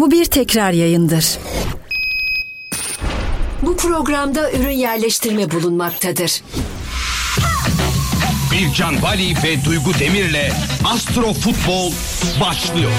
Bu bir tekrar yayındır. Bu programda ürün yerleştirme bulunmaktadır. Bircan Bali ve Duygu Demir'le Astro Futbol başlıyor.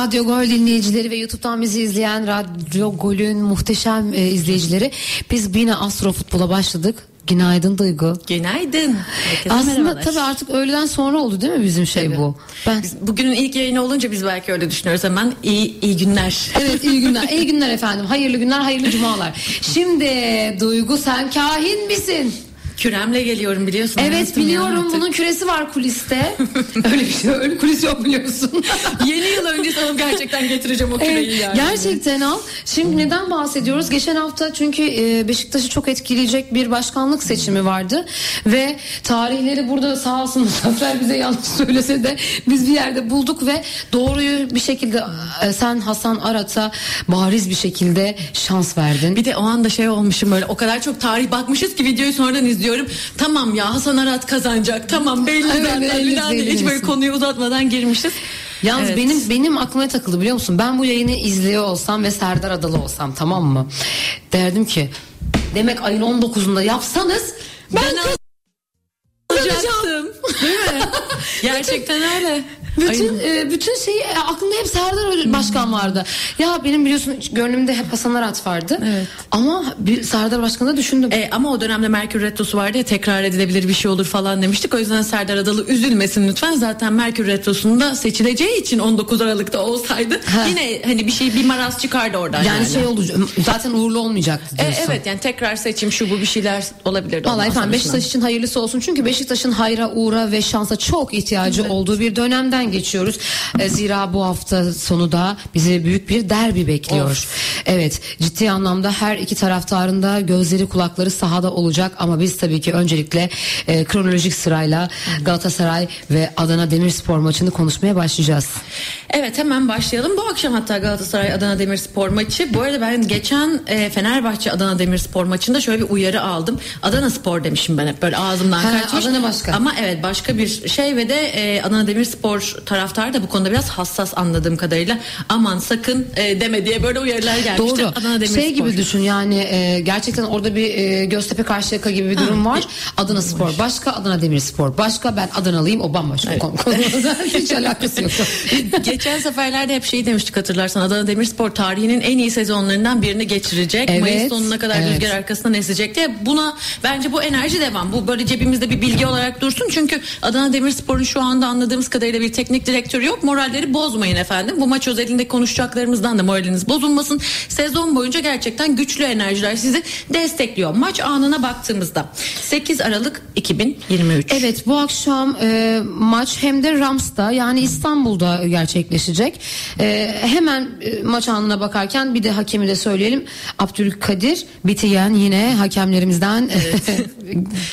Radyo Gol dinleyicileri ve YouTube'dan bizi izleyen Radyo Gol'ün muhteşem e, izleyicileri biz yine Astro Futbol'a başladık. Günaydın Duygu. Günaydın. Herkese Aslında merhabalar. tabii artık öğleden sonra oldu değil mi bizim şey bu? Ben Biz bugünün ilk yayını olunca biz belki öyle düşünüyoruz hemen. İyi, iyi günler. Evet iyi günler. iyi günler efendim. Hayırlı günler, hayırlı cumalar. Şimdi Duygu sen kahin misin? Küremle geliyorum biliyorsun. Evet biliyorum artık. bunun küresi var kuliste. öyle bir şey öyle kulis yok biliyorsun. Yeni yıl öncesi alıp gerçekten getireceğim o küreyi Evet, yani. Gerçekten al. Şimdi neden bahsediyoruz? Geçen hafta çünkü e, Beşiktaş'ı çok etkileyecek bir başkanlık seçimi vardı ve tarihleri burada sağ olsun Muzaffer bize yanlış söylese de biz bir yerde bulduk ve doğruyu bir şekilde e, sen Hasan Arat'a bariz bir şekilde şans verdin. Bir de o anda şey olmuşum böyle o kadar çok tarih bakmışız ki videoyu sonradan izliyorum. Tamam ya Hasan Arat kazanacak. Tamam belli Evet, zaten. belli, Bir daha belli hiç böyle konuyu uzatmadan girmişiz. Yalnız Evet. benim benim aklıma takıldı biliyor musun? Ben bu yayını izliyor olsam ve Serdar Adalı olsam tamam mı? Derdim ki demek ayın 19'unda yapsanız ben, Ben Gerçekten öyle. Bütün e, bütün şeyi e, aklımda hep Serdar Başkan vardı. Ya benim biliyorsun gönlümde hep Hasan Arat vardı. Evet. Ama bir Serdar Başkan'ı düşündüm. E, ama o dönemde Merkür Retrosu vardı ya tekrar edilebilir bir şey olur falan demiştik. O yüzden Serdar Adalı üzülmesin lütfen. Zaten Merkür Retrosu'nda seçileceği için 19 Aralık'ta olsaydı Ha. yine hani bir şey bir maraz çıkardı oradan. yani, Yani, şey olacak. Zaten uğurlu olmayacaktı E, diyorsun. evet yani tekrar seçim şu bu bir şeyler olabilirdi. Vallahi efendim. Beşiktaş için hayırlısı olsun. Çünkü Beşiktaş'ın hayra, uğra ve şansa çok ihtiyacı olduğu bir dönemden geçiyoruz. E, zira bu hafta sonu da bizi büyük bir derbi bekliyor. Evet ciddi anlamda her iki taraftarın da gözleri kulakları sahada olacak. Ama biz tabii ki öncelikle e, kronolojik sırayla Galatasaray ve Adana Demirspor maçını konuşmaya başlayacağız. Evet hemen başlayalım. Bu akşam hatta Galatasaray Adana Demirspor maçı. Bu arada ben geçen e, Fenerbahçe Adana Demirspor maçında şöyle bir uyarı aldım. Adana Spor demişim ben hep böyle ağzımdan Ha, kaçmış. Adana başka. Ama evet başka bir şey ve de e, Adana Demirspor taraftarı da bu konuda biraz hassas anladığım kadarıyla. Aman sakın e, deme diye böyle uyarılar gelmişti. Doğru. Adana Demirspor. Şey gibi düşün yani e, gerçekten orada bir e, Göztepe Karşıyaka gibi bir durum var. Adana Spor başka, Adana Demirspor başka. Ben Adanalıyım o bambaşka konu. Hiç alakası yok. Geçen seferlerde hep şey demiştik hatırlarsan Adana Demirspor tarihinin en iyi sezonlarından birini geçirecek. Evet, Mayıs sonuna kadar evet. rüzgar arkasından esecek diye buna bence bu enerji devam. Bu böyle cebimizde bir bilgi olarak dursun. Çünkü Adana Demirspor'un şu anda anladığımız kadarıyla bir teknik direktörü yok. Moralleri bozmayın efendim. Bu maç özelinde konuşacaklarımızdan da moraliniz bozulmasın. Sezon boyunca gerçekten güçlü enerjiler sizi destekliyor. Maç anına baktığımızda 8 Aralık 2023. Evet bu akşam e, maç hem de Rams'ta yani İstanbul'da gerçekleşecek. E, hemen e, maç anına bakarken bir de hakemi de söyleyelim. Abdülkadir Bitiyen yine hakemlerimizden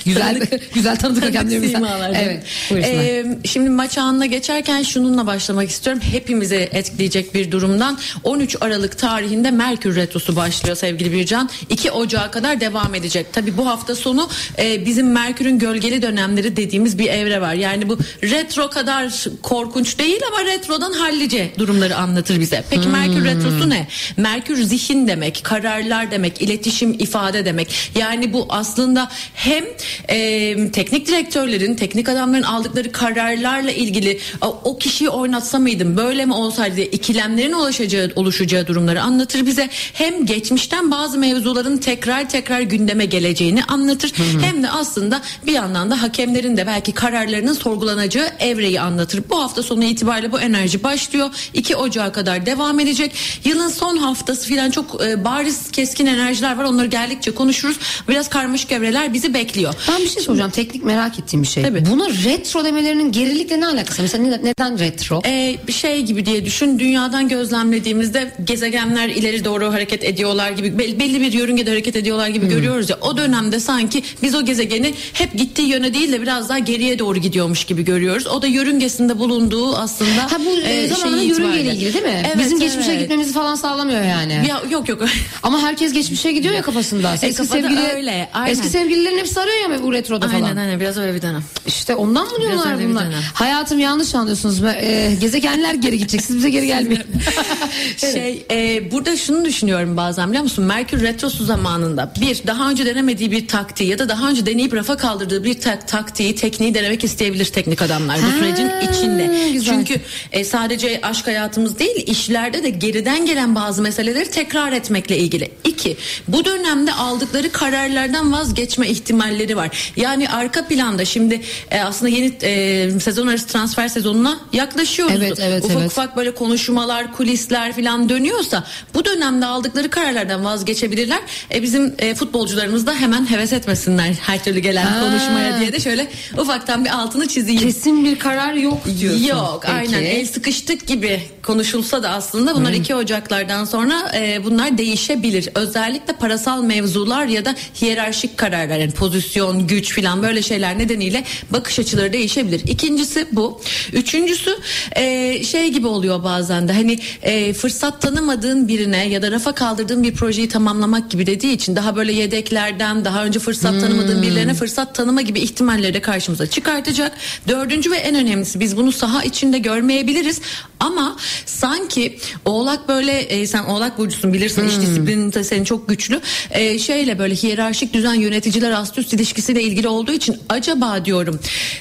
güzel güzel tanıdık hakemlerimizden. Evet. Ee, şimdi maç anına geçerken şununla başlamak istiyorum. Hepimizi etkileyecek bir durumdan. 13 Aralık tarihinde Merkür Retrosu başlıyor sevgili Bircan. 2 Ocağı kadar devam edecek. Tabi bu hafta sonu e, bizim Merkür'ün gölgeli dönemleri dediğimiz bir evre var. Yani bu retro kadar korkunç değil ama retrodan hallice durumları anlatır bize. Peki Merkür Retrosu ne? Merkür zihin demek, kararlar demek, iletişim ifade demek. Yani bu aslında hem e, teknik direktörlerin, teknik adamların aldıkları kararlarla ilgili o, kişiyi oynatsam mıydım, böyle mi olsaydı diye ikilemlerin ulaşacağı, oluşacağı durumları anlatır bize. Hem geçmişten bazı mevzuların tekrar tekrar gündeme geleceğini anlatır. Hem de aslında bir yandan da hakemlerin de belki kararlarının sorgulanacağı evreyi anlatır. Bu hafta sonu itibariyle bu enerji başlıyor. 2 Ocağı kadar devam edecek. Yılın son haftası filan çok e, bariz keskin enerjiler var. Onları geldikçe konuşuruz. Biraz karmaşık evreler bizi bekliyor. Ben bir şey soracağım. Teknik merak ettiğim bir şey. Tabii. Buna retro demelerinin gerilikle ne alakası? Mesela ne- neden retro? Ee, bir şey gibi diye düşün dünyadan gözlemlediğimizde gezegenler ileri doğru hareket ediyorlar gibi bel- belli bir yörüngede hareket ediyorlar gibi görüyoruz ya o dönemde sanki biz o gezegeni hep gittiği yöne değil de biraz daha geriye doğru gidiyormuş gibi görüyoruz. O da yörüngesinde bulunduğu aslında Ha bu e, e, zamanla şeyi yörüngeyle ilgili değil mi? Evet, Bizim geçmişe evet. gitmemizi falan sağlamıyor yani. Ya, yok yok. Ama herkes geçmişe gidiyor ya kafasında. Eski kafada sevgili, öyle, aynen. Eski sevgililerin hepsi arıyor ya bu retroda falan. aynen aynen biraz öyle bir dönem. İşte ondan mı diyorlar bunlar? Hayatım yanlış anlıyorsunuz. E, gezegenler geri gidecek. Siz bize geri gelmeyin. Şey e, burada şunu düşünüyorum bazen biliyor musun? Merkür retrosu zamanında bir daha önce denemediği bir taktiği ya da daha önce deneyip rafa kaldırdığı bir tak, taktiği, tekniği denemek isteyebilir teknik adamlar bu Ha, sürecin içinde. güzel. Çünkü e, sadece aşk hayatımız değil işlerde de geriden gelen bazı meseleleri tekrar etmekle ilgili. İki, bu dönemde aldıkları kararlardan vazgeçme ihtimalleri var. Yani arka planda şimdi e, aslında yeni e, sezon arası transfer sezonuna yaklaşıyoruz. Evet, evet, ufak evet. ufak böyle konuşmalar, kulisler falan dönüyorsa bu dönemde aldıkları kararlardan vazgeçebilirler. E, bizim e, futbolcularımız da hemen heves etmesinler her türlü gelen Ha. konuşmaya diye de şöyle ufaktan bir altını çizeyim. Kesin bir karar yok diyorsun. Yok Peki. aynen el sıkıştık gibi konuşulsa da aslında bunlar 2 Ocaklardan sonra e, bunlar değişebilir. Özellikle parasal mevzular ya da hiyerarşik kararlar yani pozisyon, güç filan böyle şeyler nedeniyle bakış açıları değişebilir. İkincisi bu. Üçüncüsü e, şey gibi oluyor bazen de hani e, fırsat tanımadığın birine ya da rafa kaldırdığın bir projeyi tamamlamak gibi dediği için daha böyle yedeklerden daha önce fırsat tanımadığın birilerine fırsat tanıma gibi ihtimalleri de karşımıza çıkartacak. Dördüncü ve en önemlisi biz bunu saha içinde görmeyebiliriz ama sanki oğlak böyle e, sen oğlak burcusun bilirsin iş disiplinin de senin çok güçlü E, şeyle böyle hiyerarşik düzen yöneticiler ast üst ilişkisiyle ilgili olduğu için acaba diyorum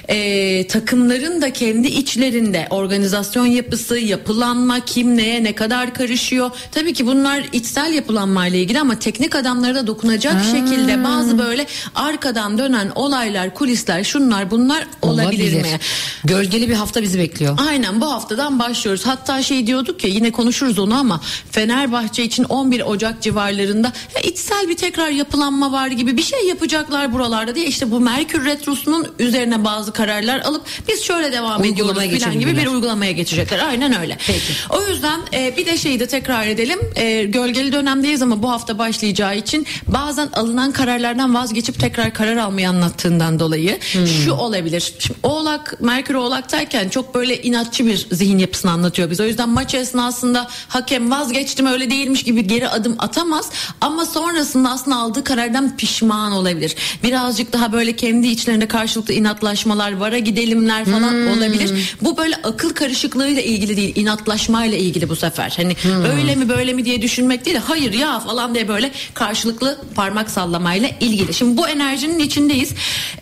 e, takımların da kendi içlerinde organizasyon yapısı yapılanma kim neye ne kadar karışıyor tabii ki bunlar içsel yapılanmayla ilgili ama teknik adamlara da dokunacak şekilde bazı böyle arkadan dönen olaylar kulisler şunlar bunlar olabilir, mi? Gölgeli bir hafta bizi bekliyor. Aynen bu haftadan başlıyoruz. Hatta şey diyorduk ya yine konuşuruz onu ama Fenerbahçe için 11 Ocak civarlarında ya içsel bir tekrar yapılanma var gibi bir şey yapacaklar buralarda diye işte bu Merkür Retrosu'nun üzerine bazı kararlar alıp biz şöyle devam Uygulamaya ediyoruz falan gibi bir uygulamaya geçecekler. Aynen öyle. Peki. O yüzden e, bir de şeyi de tekrar edelim. E, gölgeli dönemdeyiz ama bu hafta başlayacağı için bazen alınan kararlardan vazgeçip tekrar karar almayı anlattığından dolayı Hmm. şu olabilir. Şimdi Oğlak, Merkür Oğlak'tayken çok böyle inatçı bir zihin yapısını anlatıyor biz. O yüzden maç esnasında hakem vazgeçtim öyle değilmiş gibi geri adım atamaz. Ama sonrasında aslında aldığı karardan pişman olabilir. Birazcık daha böyle kendi içlerinde karşılıklı inatlaşmalar, vara gidelimler falan Hmm. olabilir. Bu böyle akıl karışıklığıyla ilgili değil, inatlaşmayla ilgili bu sefer. Hani Hmm. öyle mi böyle mi diye düşünmek değil, de hayır ya falan diye böyle karşılıklı parmak sallamayla ilgili. Şimdi bu enerjinin içindeyiz.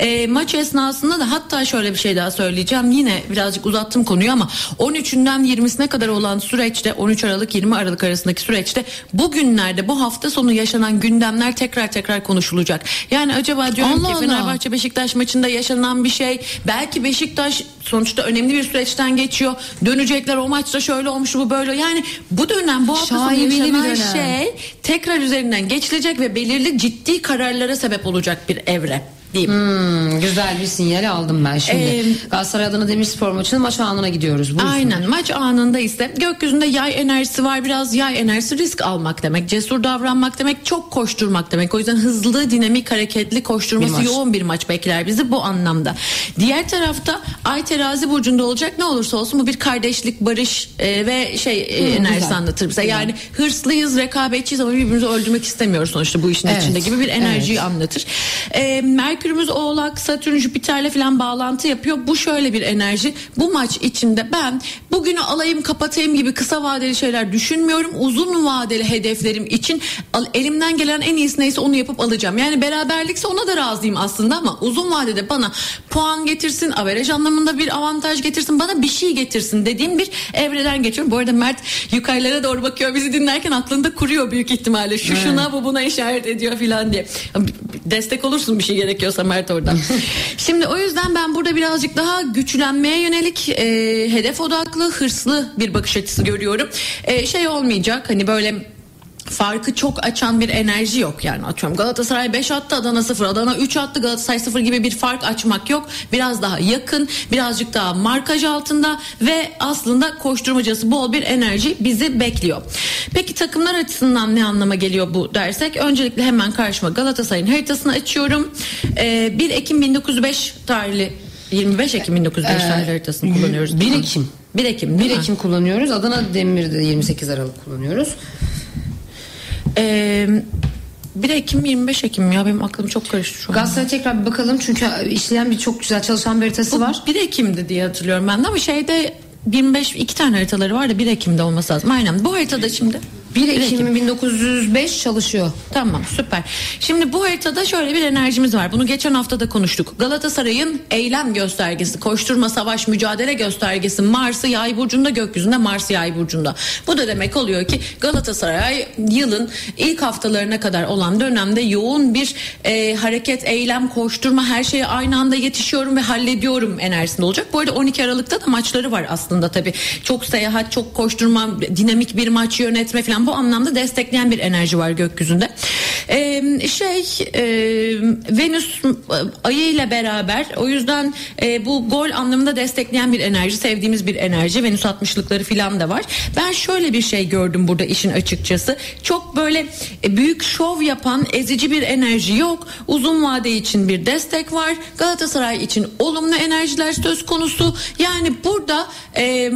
Ee, maç esnasında da hatta şöyle bir şey daha söyleyeceğim. Yine birazcık uzattım konuyu ama 13'ünden 20'sine kadar olan süreçte 13 Aralık 20 Aralık arasındaki süreçte bugünlerde bu hafta sonu yaşanan gündemler tekrar tekrar konuşulacak. Yani acaba diyorum Allah ki Allah. Fenerbahçe Beşiktaş maçında yaşanan bir şey belki Beşiktaş sonuçta önemli bir süreçten geçiyor. Dönecekler o maçta şöyle olmuş bu böyle. Yani bu dönem bu hafta sonu bir yaşanan dönem. şey tekrar üzerinden geçilecek ve belirli ciddi kararlara sebep olacak bir evre diyeyim. Hmm, güzel bir sinyal aldım ben şimdi. Ee, Galatasaray Adana Demirspor maçının maç anına gidiyoruz. Buyursun. Aynen maç anında ise gökyüzünde yay enerjisi var biraz yay enerjisi risk almak demek cesur davranmak demek çok koşturmak demek o yüzden hızlı dinamik hareketli Bir koşturması maç. yoğun bir maç bekler bizi bu anlamda. Diğer tarafta ay terazi burcunda olacak ne olursa olsun bu bir kardeşlik barış e, ve şey e, enerjisi güzel. anlatır bize yani hırslıyız rekabetçiyiz ama birbirimizi öldürmek istemiyoruz sonuçta bu işin Evet, içinde gibi bir enerjiyi evet. anlatır. Ee, Merkürümüz Oğlak, Satürn, Jüpiter'le falan bağlantı yapıyor. Bu şöyle bir enerji. Bu maç içinde ben bugünü alayım kapatayım gibi kısa vadeli şeyler düşünmüyorum. Uzun vadeli hedeflerim için elimden gelen en iyisi neyse onu yapıp alacağım. Yani beraberlikse ona da razıyım aslında ama uzun vadede bana puan getirsin, averaj anlamında bir avantaj getirsin, bana bir şey getirsin dediğim bir evreden geçiyorum. Bu arada Mert yukarılara doğru bakıyor bizi dinlerken aklında kuruyor büyük ihtimalle. Şu şuna bu buna işaret ediyor filan diye. Destek olursun bir şey gerekiyorsa Mert oradan. Şimdi o yüzden ben burada birazcık daha güçlenmeye yönelik e, hedef odaklı, hırslı bir bakış açısı görüyorum. E, şey olmayacak hani böyle farkı çok açan bir enerji yok yani atıyorum Galatasaray 5 attı Adana 0 Adana 3 attı Galatasaray 0 gibi bir fark açmak yok biraz daha yakın birazcık daha markaj altında ve aslında koşturmacası bol bir enerji bizi bekliyor. Peki takımlar açısından ne anlama geliyor bu dersek öncelikle hemen karşıma Galatasaray'ın haritasını açıyorum. Ee, 1 Ekim 1905 tarihli 25 Ekim 1905 tarihli haritasını kullanıyoruz. 1 Ekim. 1 Ekim 1 değil mi? Ekim kullanıyoruz. Adana Demir'de 28 Aralık kullanıyoruz. Ee, 1 Ekim 25 Ekim ya benim aklım çok karıştı şu an. Galatasaray'a tekrar bir bakalım çünkü işleyen bir çok güzel çalışan bir haritası var. 1 Ekim'di diye hatırlıyorum ben de ama şeyde 25 iki tane haritaları var da 1 Ekim'de olması lazım. Aynen bu haritada şimdi 1 Ekim 1905 çalışıyor. Tamam süper. Şimdi bu haritada şöyle bir enerjimiz var. Bunu geçen hafta da konuştuk. Galatasaray'ın eylem göstergesi, koşturma, savaş, mücadele göstergesi Mars'ı yay burcunda gökyüzünde Mars yay burcunda. Bu da demek oluyor ki Galatasaray yılın ilk haftalarına kadar olan dönemde yoğun bir e, hareket, eylem, koşturma her şeye aynı anda yetişiyorum ve hallediyorum enerjisinde olacak. Bu arada 12 Aralık'ta da maçları var aslında tabii. Çok seyahat, çok koşturma, dinamik bir maç yönetme falan bu anlamda destekleyen bir enerji var gökyüzünde. Ee, şey e, Venüs e, ayı ile beraber o yüzden e, bu gol anlamında destekleyen bir enerji sevdiğimiz bir enerji Venüs 60'lıkları falan da var. Ben şöyle bir şey gördüm burada işin açıkçası. Çok böyle e, büyük şov yapan ezici bir enerji yok. Uzun vade için bir destek var. Galatasaray için olumlu enerjiler söz konusu. Yani burada e,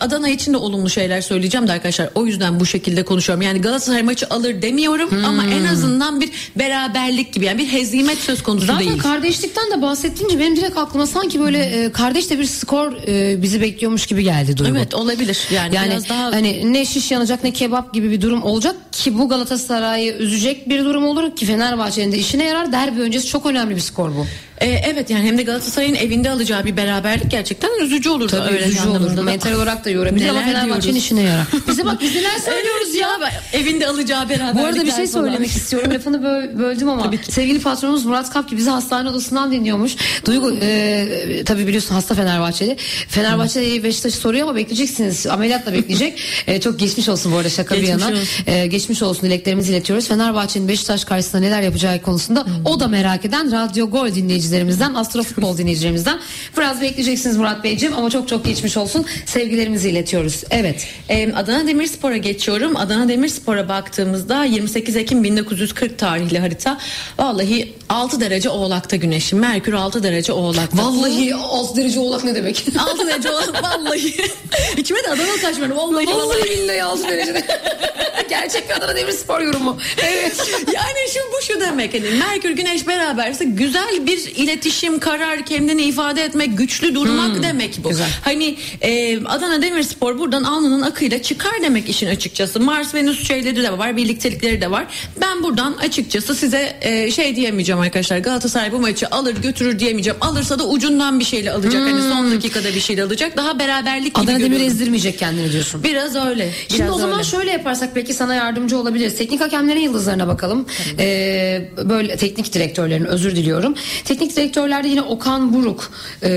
Adana için de olumlu şeyler söyleyeceğim de arkadaşlar. O yüzden bu şekilde konuşuyorum. Yani Galatasaray maçı alır demiyorum ama en azından bir beraberlik gibi yani bir hezimet söz konusu Zaten değil. kardeşlikten de bahsettiğince benim direkt aklıma sanki böyle e, kardeş de bir skor e, bizi bekliyormuş gibi geldi Duygu. Evet olabilir. Yani, Yani biraz daha hani ne şiş yanacak ne kebap gibi bir durum olacak ki bu Galatasaray'ı üzecek bir durum olur ki Fenerbahçe'nin de işine yarar. Derbi öncesi çok önemli bir skor bu. Ee, evet yani hem de Galatasaray'ın evinde alacağı bir beraberlik gerçekten üzücü olur. Tabii üzücü olur. Mental olarak da yorabilir ama Fenerbahçe'nin işine yarar. Bize bak biz neler söylüyoruz ya. Evinde alacağı beraberlikler Bu arada bir şey falan. söylemek istiyorum. Lafını bö- böldüm ama sevgili patronumuz Murat Kapki bizi hastane odasından dinliyormuş. Duygu e, tabii biliyorsun hasta Fenerbahçeli. Fenerbahçe Beşiktaş'ı soruyor ama bekleyeceksiniz. Ameliyatla bekleyecek. E, çok geçmiş olsun bu arada şaka Geçmiş bir yana. olsun. E, geçmiş olsun dileklerimizi iletiyoruz. Fenerbahçe'nin Beşiktaş karşısında neler yapacağı konusunda o da merak eden Radyo Gol dinleyicilerimizden, Astrofutbol dinleyicilerimizden. Biraz bekleyeceksiniz Murat Beyciğim ama çok çok geçmiş olsun. Sevgilerimizi iletiyoruz. Evet. Ee, Adana Demirspor'a geçiyorum. Adana Demirspor'a baktığımızda 28 Ekim 1940 tarihli harita. Vallahi 6 derece Oğlak'ta güneşi. Merkür 6 derece Oğlak'ta. Vallahi 6 derece oğlak ne demek? 6 derece Oğlak vallahi. İçime de Adana kaçmadı. Vallahi vallahi. Vallahi billahi 6 derecede. Gerçek bir Adana Demirspor yorumu. Evet. Yani şu bu şu demek hani Merkür Güneş beraberse güzel bir iletişim, karar, kendini ifade etmek, güçlü durmak demek bu. güzel. Hani e, Adana Demirspor buradan alnının akıyla çıkar demek işin açıkçası. Mars Venüs şeyleri de var, birliktelikleri de var. Ben buradan açıkçası size e, şey diyemeyeceğim arkadaşlar. Galatasaray bu maçı alır götürür diyemeyeceğim. Alırsa da ucundan bir şeyle alacak. Hani son dakikada bir şeyle alacak. Daha beraberlik gibi Adana Demir ezdirmeyecek kendini diyorsun. Biraz öyle. Şimdi biraz o zaman öyle. şöyle yaparsak belki sana yardımcı olabiliriz. Teknik hakemlerin yıldızlarına bakalım. Ee, böyle teknik direktörlerin özür diliyorum. Teknik direktörlerde yine Okan Buruk. Ee,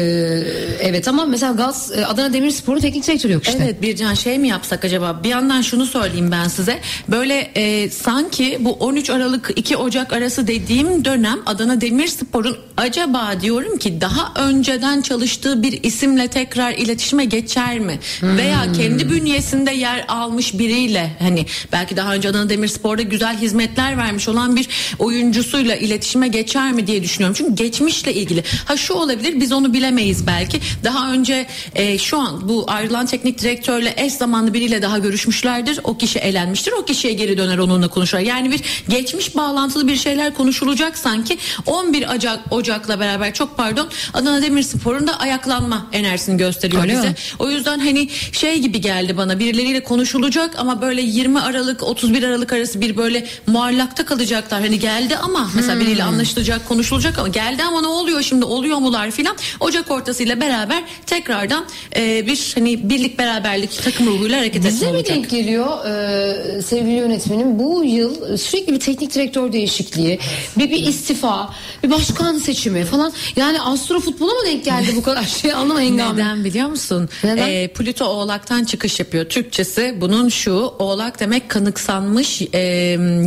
evet ama mesela Gaz e, Adana Demirspor'un teknik direktörü yok işte. Evet Bircan şey mi yapsak acaba? Bir yandan şunu söyleyeyim ben size. Böyle e, sanki bu 13 Aralık 2 Ocak arası dediğim dönem Adana Demirspor'un acaba diyorum ki daha önceden çalıştığı bir isimle tekrar iletişime geçer mi? Veya kendi bünyesinde yer almış biriyle hani belki daha önce Adana Demirspor'da güzel hizmetler vermiş olan bir oyuncusuyla iletişime geçer mi diye düşünüyorum. Çünkü geçmişle ilgili. Ha şu olabilir biz onu bilemeyiz belki. Daha önce e, şu an bu ayrılan teknik direktörle eş zamanlı biriyle daha görüşmüşlerdir. O kişi elenmiştir. O kişiye geri döner onunla konuşurlar. Yani bir geçmiş bağlantılı bir şeyler konuşulacak sanki 11 Ocak Ocak'la beraber çok pardon Adana Demirspor'un da ayaklanma enerjisini gösteriyor Öyle bize. mi? O yüzden hani şey gibi geldi bana birileriyle konuşulacak ama böyle 20 Aralık 31 Aralık arası bir böyle muallakta kalacaklar. Hani geldi ama mesela biriyle anlaşılacak konuşulacak ama geldi ama ne oluyor şimdi oluyor mular filan. Ocak ortasıyla beraber tekrardan e, bir hani birlik beraberlik takım ruhuyla hareket Bize etme mi olacak. denk geliyor e, sevgili yönetmenim bu yıl sürekli bir teknik direktör değişikliği bir, bir istifa bir başkan seçimi falan yani astro futbola mı denk geldi bu kadar şey anlama hengame. Neden biliyor musun? Neden? Ee, Plüto Oğlak'tan çıkış yapıyor. Türkçesi bunun şu Oğlak demek kanıksanmış e,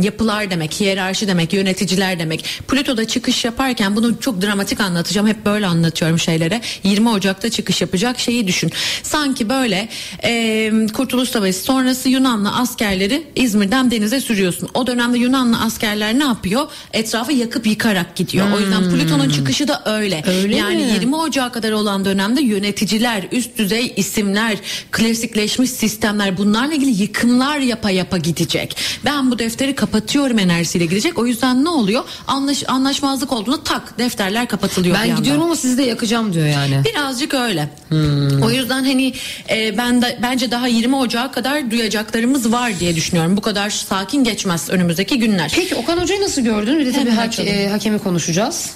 yapılar demek, hiyerarşi demek, yöneticiler demek. Plüto'da çıkış yaparken bunu çok dramatik anlatacağım. Hep böyle anlatıyorum şeylere. 20 Ocak'ta çıkış yapacak şeyi düşün. Sanki böyle e, Kurtuluş Savaşı sonrası Yunanlı askerleri İzmir'den denize sürüyorsun. O dönemde Yunanlı askerler ne yapıyor? Etrafı yakıp yıkarak gidiyor. O yüzden Plüton'un çıkışı da öyle. Öyle yani mi? 20 Ocağı kadar olan dönemde yöneticiler, üst düzey isimler, klasikleşmiş sistemler bunlarla ilgili yıkımlar yapa yapa gidecek. Ben bu defteri kapatıyorum enerjisiyle gidecek. O yüzden ne oluyor? Anlaş, anlaşmazlık olduğunu tak defterler kapatılıyor Ben gidiyorum ama sizi de yakacağım diyor yani. Birazcık öyle. O yüzden hani e, ben de bence daha 20 Ocağı kadar duyacaklarımız var diye düşünüyorum. Bu kadar sakin geçmez önümüzdeki günler. Peki Okan Hoca'yı nasıl gördün? Bir de tabii açalım. e, hakemi konuşacağız.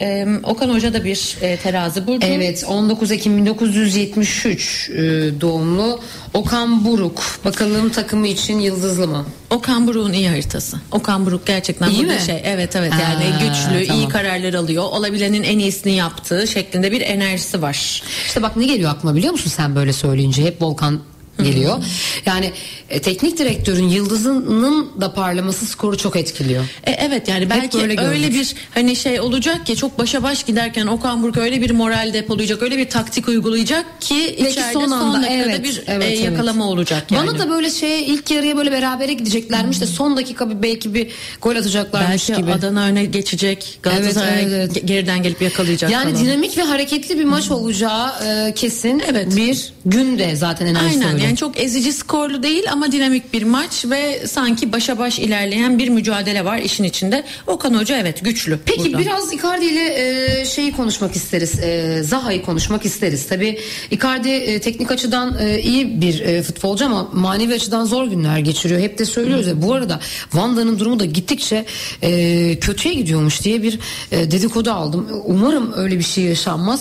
E, Okan Hoca da bir e, terazi burcu. Evet 19 Ekim 1973 e, doğumlu Okan Buruk. Bakalım takımı için yıldızlı mı? Okan Buruk'un iyi haritası. Okan Buruk gerçekten İyi mi? şey evet evet Ha, yani güçlü, tamam. iyi kararlar alıyor. Olabilenin en iyisini yaptığı şeklinde bir enerjisi var. İşte bak ne geliyor aklıma biliyor musun sen böyle söyleyince hep Volkan geliyor. Yani e, teknik direktörün yıldızının da parlaması skoru çok etkiliyor. E, evet yani belki öyle, gördük. bir hani şey olacak ki çok başa baş giderken Okan Buruk öyle bir moral depolayacak, öyle bir taktik uygulayacak ki Belki içeride son son, anda, dakikada evet, bir evet, e, evet. yakalama olacak yani. Bana da böyle şey ilk yarıya böyle berabere gideceklermiş de son dakika bir belki bir gol atacaklarmış belki gibi. Adana öne geçecek, Galatasaray Evet, evet, evet. ge- geriden gelip yakalayacak Yani falan. dinamik ve hareketli bir maç olacağı e, kesin. Evet. Bir günde zaten enerjisi Aynen öyle. Yani çok ezici skorlu değil ama dinamik bir maç ve sanki başa baş ilerleyen bir mücadele var işin içinde. Okan Hoca evet güçlü. Peki burada. biraz Icardi ile e, şeyi konuşmak isteriz. E, Zaha'yı konuşmak isteriz. Tabii Icardi e, teknik açıdan e, iyi bir e, futbolcu ama manevi açıdan zor günler geçiriyor. Hep de söylüyoruz ya. Bu arada Vanda'nın durumu da gittikçe e, kötüye gidiyormuş diye bir e, dedikodu aldım. Umarım öyle bir şey yaşanmaz.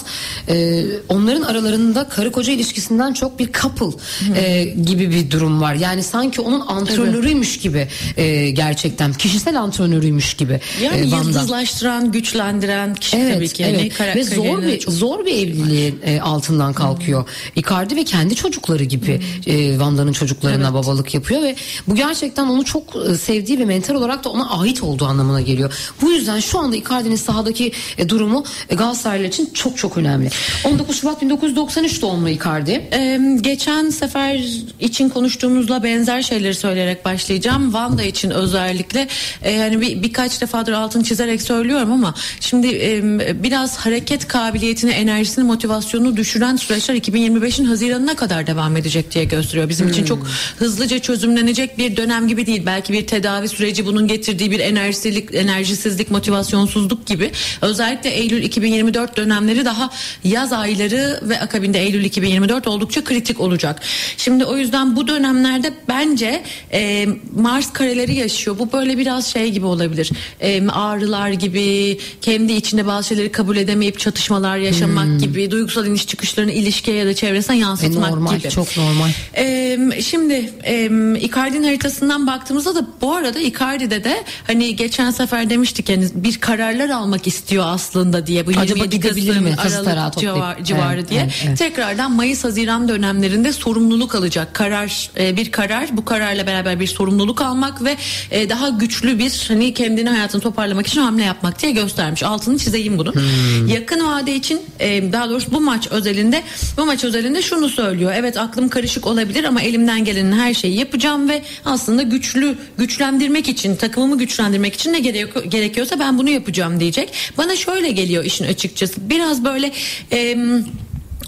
E, onların aralarında karı koca ilişkisinden çok bir couple e, gibi bir durum var. Yani sanki onun antrenörüymüş gibi e, gerçekten kişisel antrenörüymüş gibi. yani e, Van Da. yıldızlaştıran, güçlendiren kişi Evet, tabii ki. evet. Yani ve zor bir çok- zor bir evliliğin e, altından kalkıyor. Icardi ve kendi çocukları gibi e, Vanda'nın çocuklarına babalık yapıyor ve bu gerçekten onu çok e, sevdiği ve mental olarak da ona ait olduğu anlamına geliyor. Bu yüzden şu anda Icardi'nin sahadaki e, durumu e, Galatasaraylılar için çok çok önemli. 19 Şubat 1993 doğumlu Icardi. Ee, geçen sefer için konuştuğumuzla benzer şeyleri söyleyerek başlayacağım. Vanda için özellikle e, hani bir, birkaç defadır altını çizerek söylüyorum ama şimdi e, biraz hareket kabiliyetini, enerjisini, motivasyonunu düşüren süreçler 2025'in Haziran'ına kadar devam edecek diye gösteriyor. Bizim için çok hızlıca çözümlenecek bir dönem gibi değil. Belki bir tedavi süreci bunun getirdiği bir enerjisizlik, enerjisizlik, motivasyonsuzluk gibi. Özellikle Eylül 2024 dönemleri daha yaz ayları ve akabinde Eylül 2024 oldukça kritik olacak. Şimdi o yüzden bu dönemlerde bence e, Mars kareleri yaşıyor. Bu böyle biraz şey gibi olabilir. E, ağrılar gibi, kendi içinde bazı şeyleri kabul edemeyip çatışmalar yaşamak gibi, duygusal iniş çıkışlarını ilişkiye ya da çevresine E, yansıtmak normal, gibi. çok normal. Ee, şimdi e, Icardi'nin haritasından baktığımızda da bu arada Icardi'de de hani geçen sefer demiştik yani bir kararlar almak istiyor aslında diye bu Acaba 27 gidebilir Kasım, mi? Aralık tarağı toplayıp. civar- civarı Evet, diye evet, evet. tekrardan Mayıs Haziran dönemlerinde sorumluluk alacak karar e, bir karar. Bu kararla beraber bir sorumluluk almak ve e, daha güçlü bir hani kendini hayatını toparlamak için hamle yapmak diye göstermiş. Altını çizeyim bunu. Yakın vade için e, daha doğrusu bu maç özelinde bu maç özelinde şunu söylüyor. Evet aklım karışık olabilir ama elimden gelenin her şeyi yapacağım ve aslında güçlü güçlendirmek için takımımı güçlendirmek için ne gerek, gerekiyorsa ben bunu yapacağım diyecek. Bana şöyle geliyor işin açıkçası. Biraz böyle em,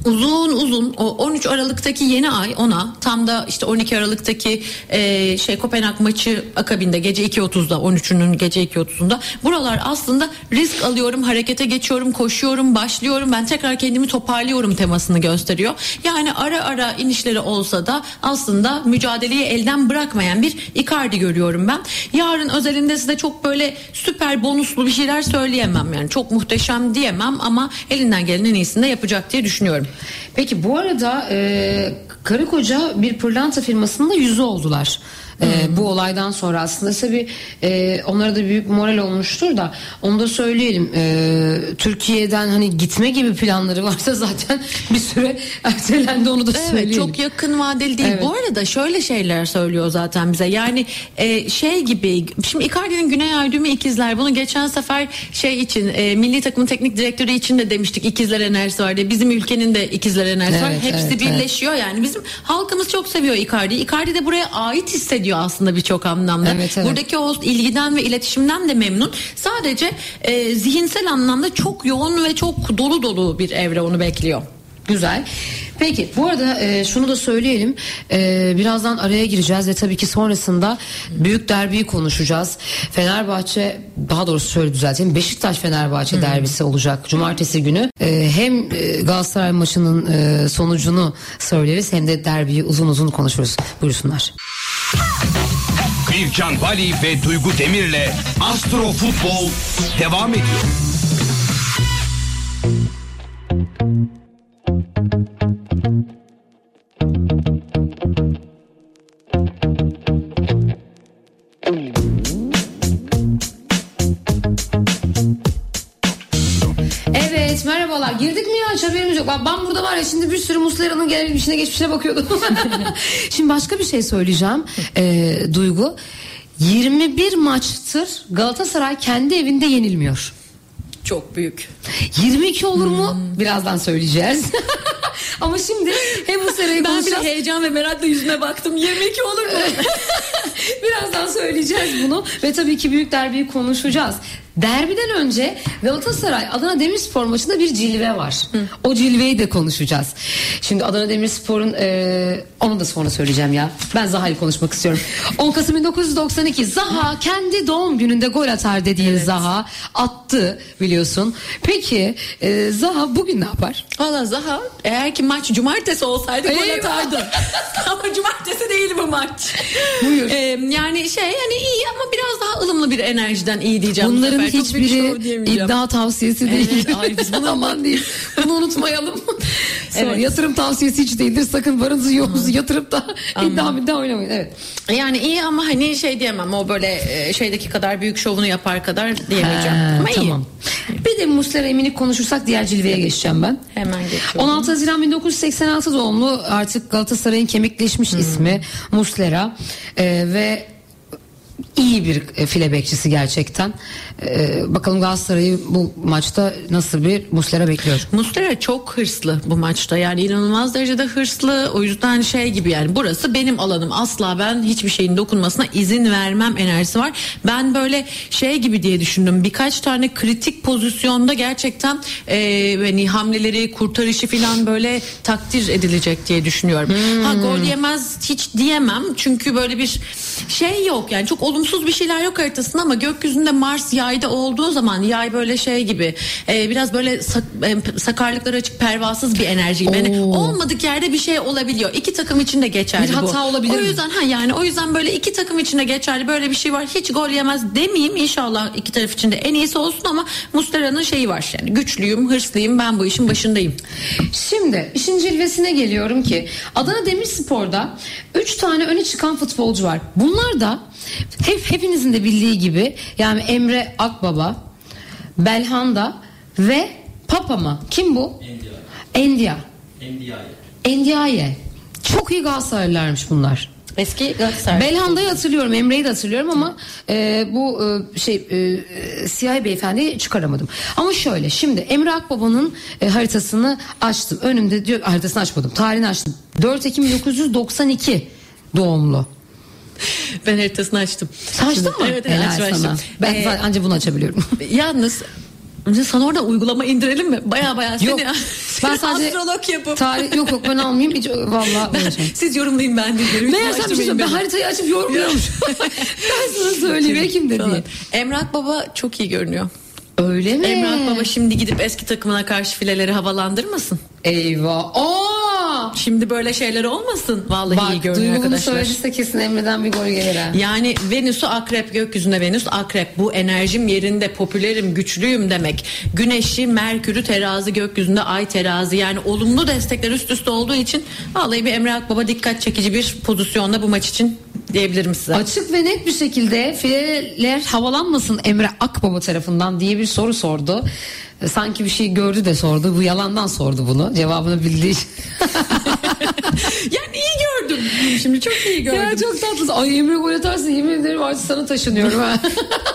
uzun uzun o 13 Aralık'taki yeni ay ona tam da işte 12 Aralık'taki e, şey Kopenhag maçı akabinde gece 2.30'da 13'ünün gece 2.30'unda buralar aslında risk alıyorum harekete geçiyorum koşuyorum başlıyorum ben tekrar kendimi toparlıyorum temasını gösteriyor. Yani ara ara inişleri olsa da aslında mücadeleyi elden bırakmayan bir Icardi görüyorum ben. Yarın özelinde size çok böyle süper bonuslu bir şeyler söyleyemem yani çok muhteşem diyemem ama elinden gelen en iyisini de yapacak diye düşünüyorum. Peki bu arada e, karı koca bir pırlanta firmasında yüzü oldular. E, bu olaydan sonra aslında tabii e, onlara da büyük moral olmuştur da onu da söyleyelim. E, Türkiye'den hani gitme gibi planları varsa zaten bir süre ertelendi onu da Evet söyleyelim. çok yakın vadeli değil. Evet. Bu arada şöyle şeyler söylüyor zaten bize. Yani e, şey gibi şimdi Icardi'nin Güney Ay düğümü ikizler. Bunu geçen sefer şey için e, milli takımın teknik direktörü için de demiştik ikizler enerjisi var diye. Bizim ülkenin de ikizler enerjisi var. Evet, Hepsi evet, birleşiyor yani. Bizim halkımız çok seviyor Icardi'yi. Icardi de buraya ait hissediyor aslında birçok anlamda. Evet, evet. Buradaki o ilgiden ve iletişimden de memnun. Sadece e, zihinsel anlamda çok yoğun ve çok dolu dolu bir evre onu bekliyor. Güzel. Peki bu arada e, şunu da söyleyelim. E, birazdan araya gireceğiz ve tabii ki sonrasında büyük derbiyi konuşacağız. Fenerbahçe daha doğrusu şöyle düzelteyim. Beşiktaş Fenerbahçe derbisi olacak cumartesi günü. E, hem e, Galatasaray maçının e, sonucunu söyleriz hem de derbiyi uzun uzun konuşuruz. Buyursunlar. Bircan Bali ve Duygu Demir'le Astro Futbol devam ediyor. Var ya şimdi bir sürü Muslera'nın gelmişine geçmişine bakıyordum. şimdi başka bir şey söyleyeceğim ee, Duygu. 21 maçtır Galatasaray kendi evinde yenilmiyor. Çok büyük. 22 olur mu? Birazdan söyleyeceğiz. Ama şimdi hem Muslera'yı Ben bile konuşacağız. heyecan ve merakla yüzüne baktım. 22 olur mu? Birazdan söyleyeceğiz bunu ve tabii ki büyük derbiyi konuşacağız. Derbiden önce Galatasaray Adana Demirspor maçında bir cilve var. O cilveyi de konuşacağız. Şimdi Adana Demirspor'un e, onu da sonra söyleyeceğim ya. Ben Zaha'yı konuşmak istiyorum. 10 Kasım 1992 Zaha kendi doğum gününde gol atar dediğin Zaha attı biliyorsun. Peki e, Zaha bugün ne yapar? Valla Zaha eğer ki maç cumartesi olsaydı gol Eyvah. atardı. ama cumartesi değil bu maç. Buyur. Ee, yani şey yani iyi ama biraz daha ılımlı bir enerjiden iyi diyeceğim. bu Bunların hiçbiri iddia tavsiyesi değil. Evet, ay biz bunu- Aman değil. Bunu unutmayalım. Evet. Yatırım tavsiyesi hiç değildir. Sakın varınızı yoğunuzu yatırıp da iddia iddia oynamayın. Evet. Yani iyi ama hani şey diyemem o böyle e, şeydeki kadar büyük şovunu yapar kadar diyemeyeceğim. Ama iyi. tamam. Bir de Muslera Emin'i konuşursak diğer cilveye geçeceğim ben. Hemen geçiyorum. 16 Haziran 1986 doğumlu artık Galatasaray'ın kemikleşmiş ismi Muslera Ee, ve iyi bir e, file bekçisi gerçekten. Ee, bakalım Galatasaray'ı bu maçta nasıl bir Muslera bekliyor. Muslera çok hırslı bu maçta yani inanılmaz derecede hırslı o yüzden şey gibi yani burası benim alanım asla ben hiçbir şeyin dokunmasına izin vermem enerjisi var. Ben böyle şey gibi diye düşündüm birkaç tane kritik pozisyonda gerçekten e, hani hamleleri kurtarışı falan böyle takdir edilecek diye düşünüyorum. Ha gol yemez hiç diyemem çünkü böyle bir şey yok yani çok olumsuz bir şeyler yok haritasında ama gökyüzünde Mars yayda olduğu zaman yay böyle şey gibi e, biraz böyle sak- e, sakarlıkları açık pervasız bir enerji gibi. Yani olmadık yerde bir şey olabiliyor. İki takım için de geçerli Bir bu. hata olabilir O mi? yüzden ha yani o yüzden böyle iki takım için de geçerli böyle bir şey var. Hiç gol yemez demeyeyim inşallah iki taraf için de en iyisi olsun ama Muslera'nın şeyi var yani güçlüyüm, hırslıyım, ben bu işin başındayım. Şimdi işin cilvesine geliyorum ki Adana Demirspor'da 3 tane öne çıkan futbolcu var. Bunlar da hep hepinizin de bildiği gibi yani Emre Akbaba, Belhanda ve Papa mı? Kim bu? Endia. Endiaye. Çok iyi Galatasaraylılarmış bunlar. Eski Galatasaray. Belhanda'yı hatırlıyorum, Emre'yi de hatırlıyorum ama e, bu e, şey e, e, siyahi beyefendiyi çıkaramadım. Ama şöyle şimdi Emre Akbaba'nın e, haritasını açtım. Önümde diyor haritasını açmadım. Tarihini açtım. 4 Ekim 1992 doğumlu. Ben haritasını açtım. Sen açtın mı? Evet, evet Helal açtım, sana. açtım. Ben Ee, ancak bunu açabiliyorum. Yalnız sana orada uygulama indirelim mi? Baya baya seni, Yok. Ben sadece astrolog yapıp. tarih yok yok ben almayayım hiç vallahi uğraşamam. Siz yorumlayın ben dinlerim. Meğersem bir şey söyleyeyim, ben haritayı açıp yorumluyormuş. ben sana söyleyeyim Ekim de diye. Emrah Baba çok iyi görünüyor. Öyle mi? Emrah Baba şimdi gidip eski takımına karşı fileleri havalandırmasın. Eyvah. Aa! Şimdi böyle şeyler olmasın. Vallahi iyi Bak görünüyor Duygu bunu arkadaşlar. söylediyse kesin Emre'den bir gol gelir ha. Yani Venüs'ü akrep gökyüzünde Venüs akrep bu enerjim yerinde popülerim güçlüyüm demek. Güneşi Merkür'ü terazi gökyüzünde ay terazi yani olumlu destekler üst üste olduğu için vallahi bir Emre Akbaba dikkat çekici bir pozisyonda bu maç için diyebilirim size. Açık ve net bir şekilde fileler havalanmasın Emre Akbaba tarafından diye bir soru sordu. E, Sanki bir şey gördü de sordu. Bu yalandan sordu bunu. Cevabını bildiği için. yani iyi gördüm. Şimdi çok iyi gördüm. ya çok tatlısın. Ay Emre gol atarsın yemin ederim artık sana taşınıyorum ha.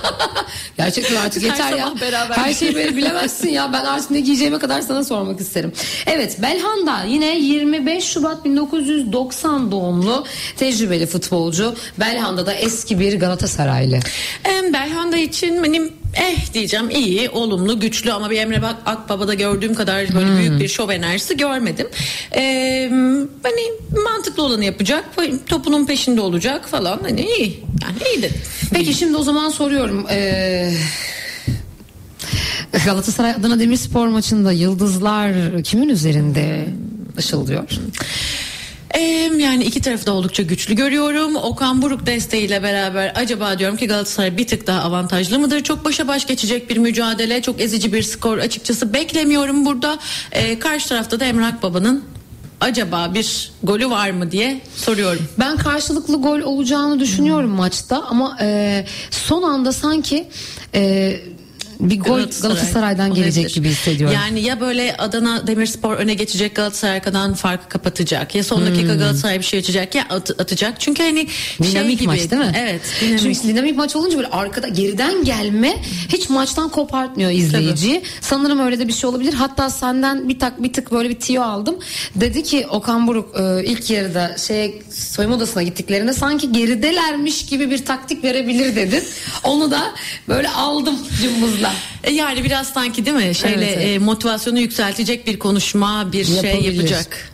Gerçekten artık Her yeter ya. beraber. Her şeyi böyle bilemezsin ya. Ben artık ne giyeceğime kadar sana sormak isterim. Evet Belhanda yine 25 Şubat 1990 doğumlu tecrübeli futbolcu. Belhanda'da eski bir Galatasaraylı. Em, Belhanda için benim eh diyeceğim iyi, olumlu, güçlü ama bir Emre Bak Akbaba'da gördüğüm kadar böyle büyük bir şov enerjisi görmedim. Em, hani mantıklı olanı yapacak, topunun peşinde olacak falan hani iyi. Yani iyi dedim. Peki şimdi o zaman soruyorum. Ee, Galatasaray Adana Demirspor maçında yıldızlar kimin üzerinde ışıldıyor? Yani iki tarafı da oldukça güçlü görüyorum. Okan Buruk desteğiyle beraber acaba diyorum ki Galatasaray bir tık daha avantajlı mıdır? Çok başa baş geçecek bir mücadele, çok ezici bir skor açıkçası beklemiyorum burada. Ee, karşı tarafta da Emre Akbaba'nın acaba bir golü var mı diye soruyorum. Ben karşılıklı gol olacağını düşünüyorum maçta ama e, son anda sanki e, bir gol Galatasaray. Galatasaray'dan gelecek gibi hissediyorum. Yani ya böyle Adana Demirspor öne geçecek Galatasaray arkadan farkı kapatacak ya son dakika Galatasaray bir şey açacak ya at- atacak. Çünkü hani şey Dinamik gibi. maç değil mi? Evet. Dinamik. Çünkü dinamik maç olunca böyle arkada geriden gelme hiç maçtan kopartmıyor izleyiciyi. Sanırım öyle de bir şey olabilir. Hatta senden bir tak bir tık böyle bir tiyo aldım. Dedi ki Okan Buruk e, ilk yarıda şeye soyunma odasına gittiklerinde sanki geridelermiş gibi bir taktik verebilir dedin. Onu da böyle aldım cımbızla. E Yani biraz sanki değil mi? Şeyle Evet, evet. e, motivasyonu yükseltecek bir konuşma, bir şey yapacak.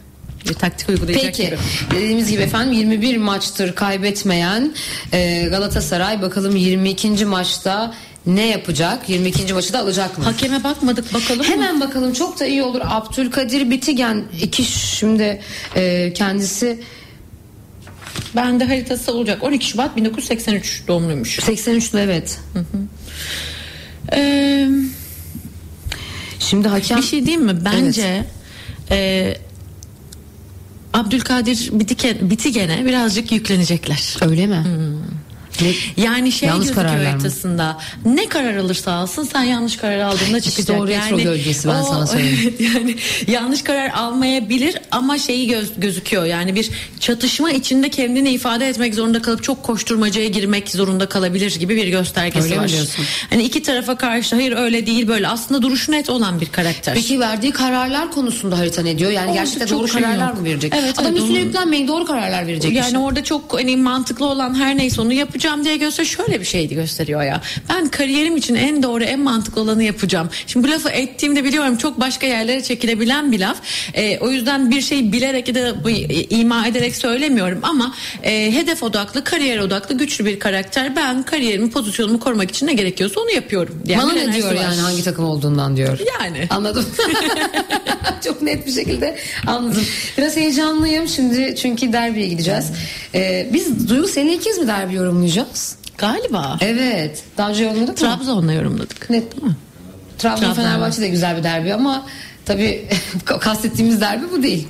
Bir taktik uygulayacak Peki gibi. dediğimiz gibi efendim 21 maçtır kaybetmeyen e, Galatasaray bakalım 22. maçta ne yapacak? 22. maçı da alacak mı? Hakeme bakmadık bakalım. mı? Hemen bakalım çok da iyi olur. Abdülkadir Bitigen iki şimdi e, kendisi Bende haritası olacak. 12 Şubat 1983 doğumluymuş. 83'lü evet. Ee, Şimdi hakem bir şey diyeyim mi? Bence e, Abdülkadir Bitike, Bitigen'e birazcık yüklenecekler. öyle mi? Ne- Yani şey Yanlış gözüküyor kararlar mı? haritasında. Ne karar alırsa alsın sen yanlış karar aldığında çıkacak. o retro gölgesi, ben sana söyleyeyim. Yani yanlış karar almayabilir ama şeyi göz, gözüküyor. Yani bir çatışma içinde kendini ifade etmek zorunda kalıp çok koşturmacaya girmek zorunda kalabilir gibi bir göstergesi Öyle var. diyorsun? Hani iki tarafa karşı hayır öyle değil böyle aslında duruşu net olan bir karakter. Peki verdiği kararlar konusunda harita ne diyor? Yani Orada gerçekten doğru şey kararlar yok. mı verecek? Evet, Adam evet, üstüne yüklenmeyin doğru kararlar verecek. Yani işte. orada çok hani mantıklı olan her neyse onu yapacağım diye gösteriyor. Şöyle bir şeydi gösteriyor ya. Ben kariyerim için en doğru en mantıklı olanı yapacağım. Şimdi bu lafı ettiğimde biliyorum çok başka yerlere çekilebilen bir laf. Ee, o yüzden bir şeyi bilerek ya da bu, e, ima ederek söylemiyorum ama e, hedef odaklı, kariyer odaklı güçlü bir karakter. Ben kariyerimi, pozisyonumu korumak için ne gerekiyorsa onu yapıyorum. diyen Bana ne diyor var. yani hangi takım olduğundan diyor. Yani. Anladım. Çok net bir şekilde anladım. Biraz heyecanlıyım şimdi çünkü derbiye gideceğiz. Ee, biz Duygu seninle ikiz mi derbi yorumlayacağız? Galiba. Evet. Daha önce yorumladık mı? Trabzon'la yorumladık. Net değil mi? Trabzon Trabzon. Fenerbahçe de güzel bir derbi ama tabii kastettiğimiz derbi bu değil.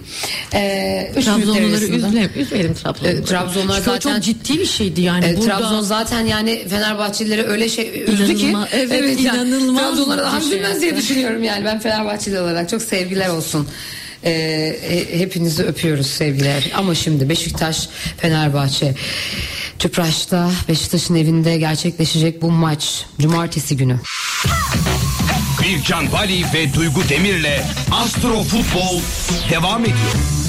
Ee, Trabzonluları arasında. üzmeyelim, Trabzonluları. E, Trabzonlar zaten- çok ciddi bir şeydi yani. E, Burada- Trabzon zaten yani Fenerbahçelileri öyle şey üzdü ki. Evet, yani inanılmaz Trabzonlara da bir şey üzülmez diye düşünüyorum yani ben Fenerbahçeli olarak çok sevgiler olsun. E, e, hepinizi öpüyoruz sevgiler. Ama şimdi Beşiktaş Fenerbahçe Tüpraş'ta Beşiktaş'ın evinde gerçekleşecek bu maç cumartesi günü. Bircan Bali ve Duygu Demir'le Astro Futbol devam ediyor.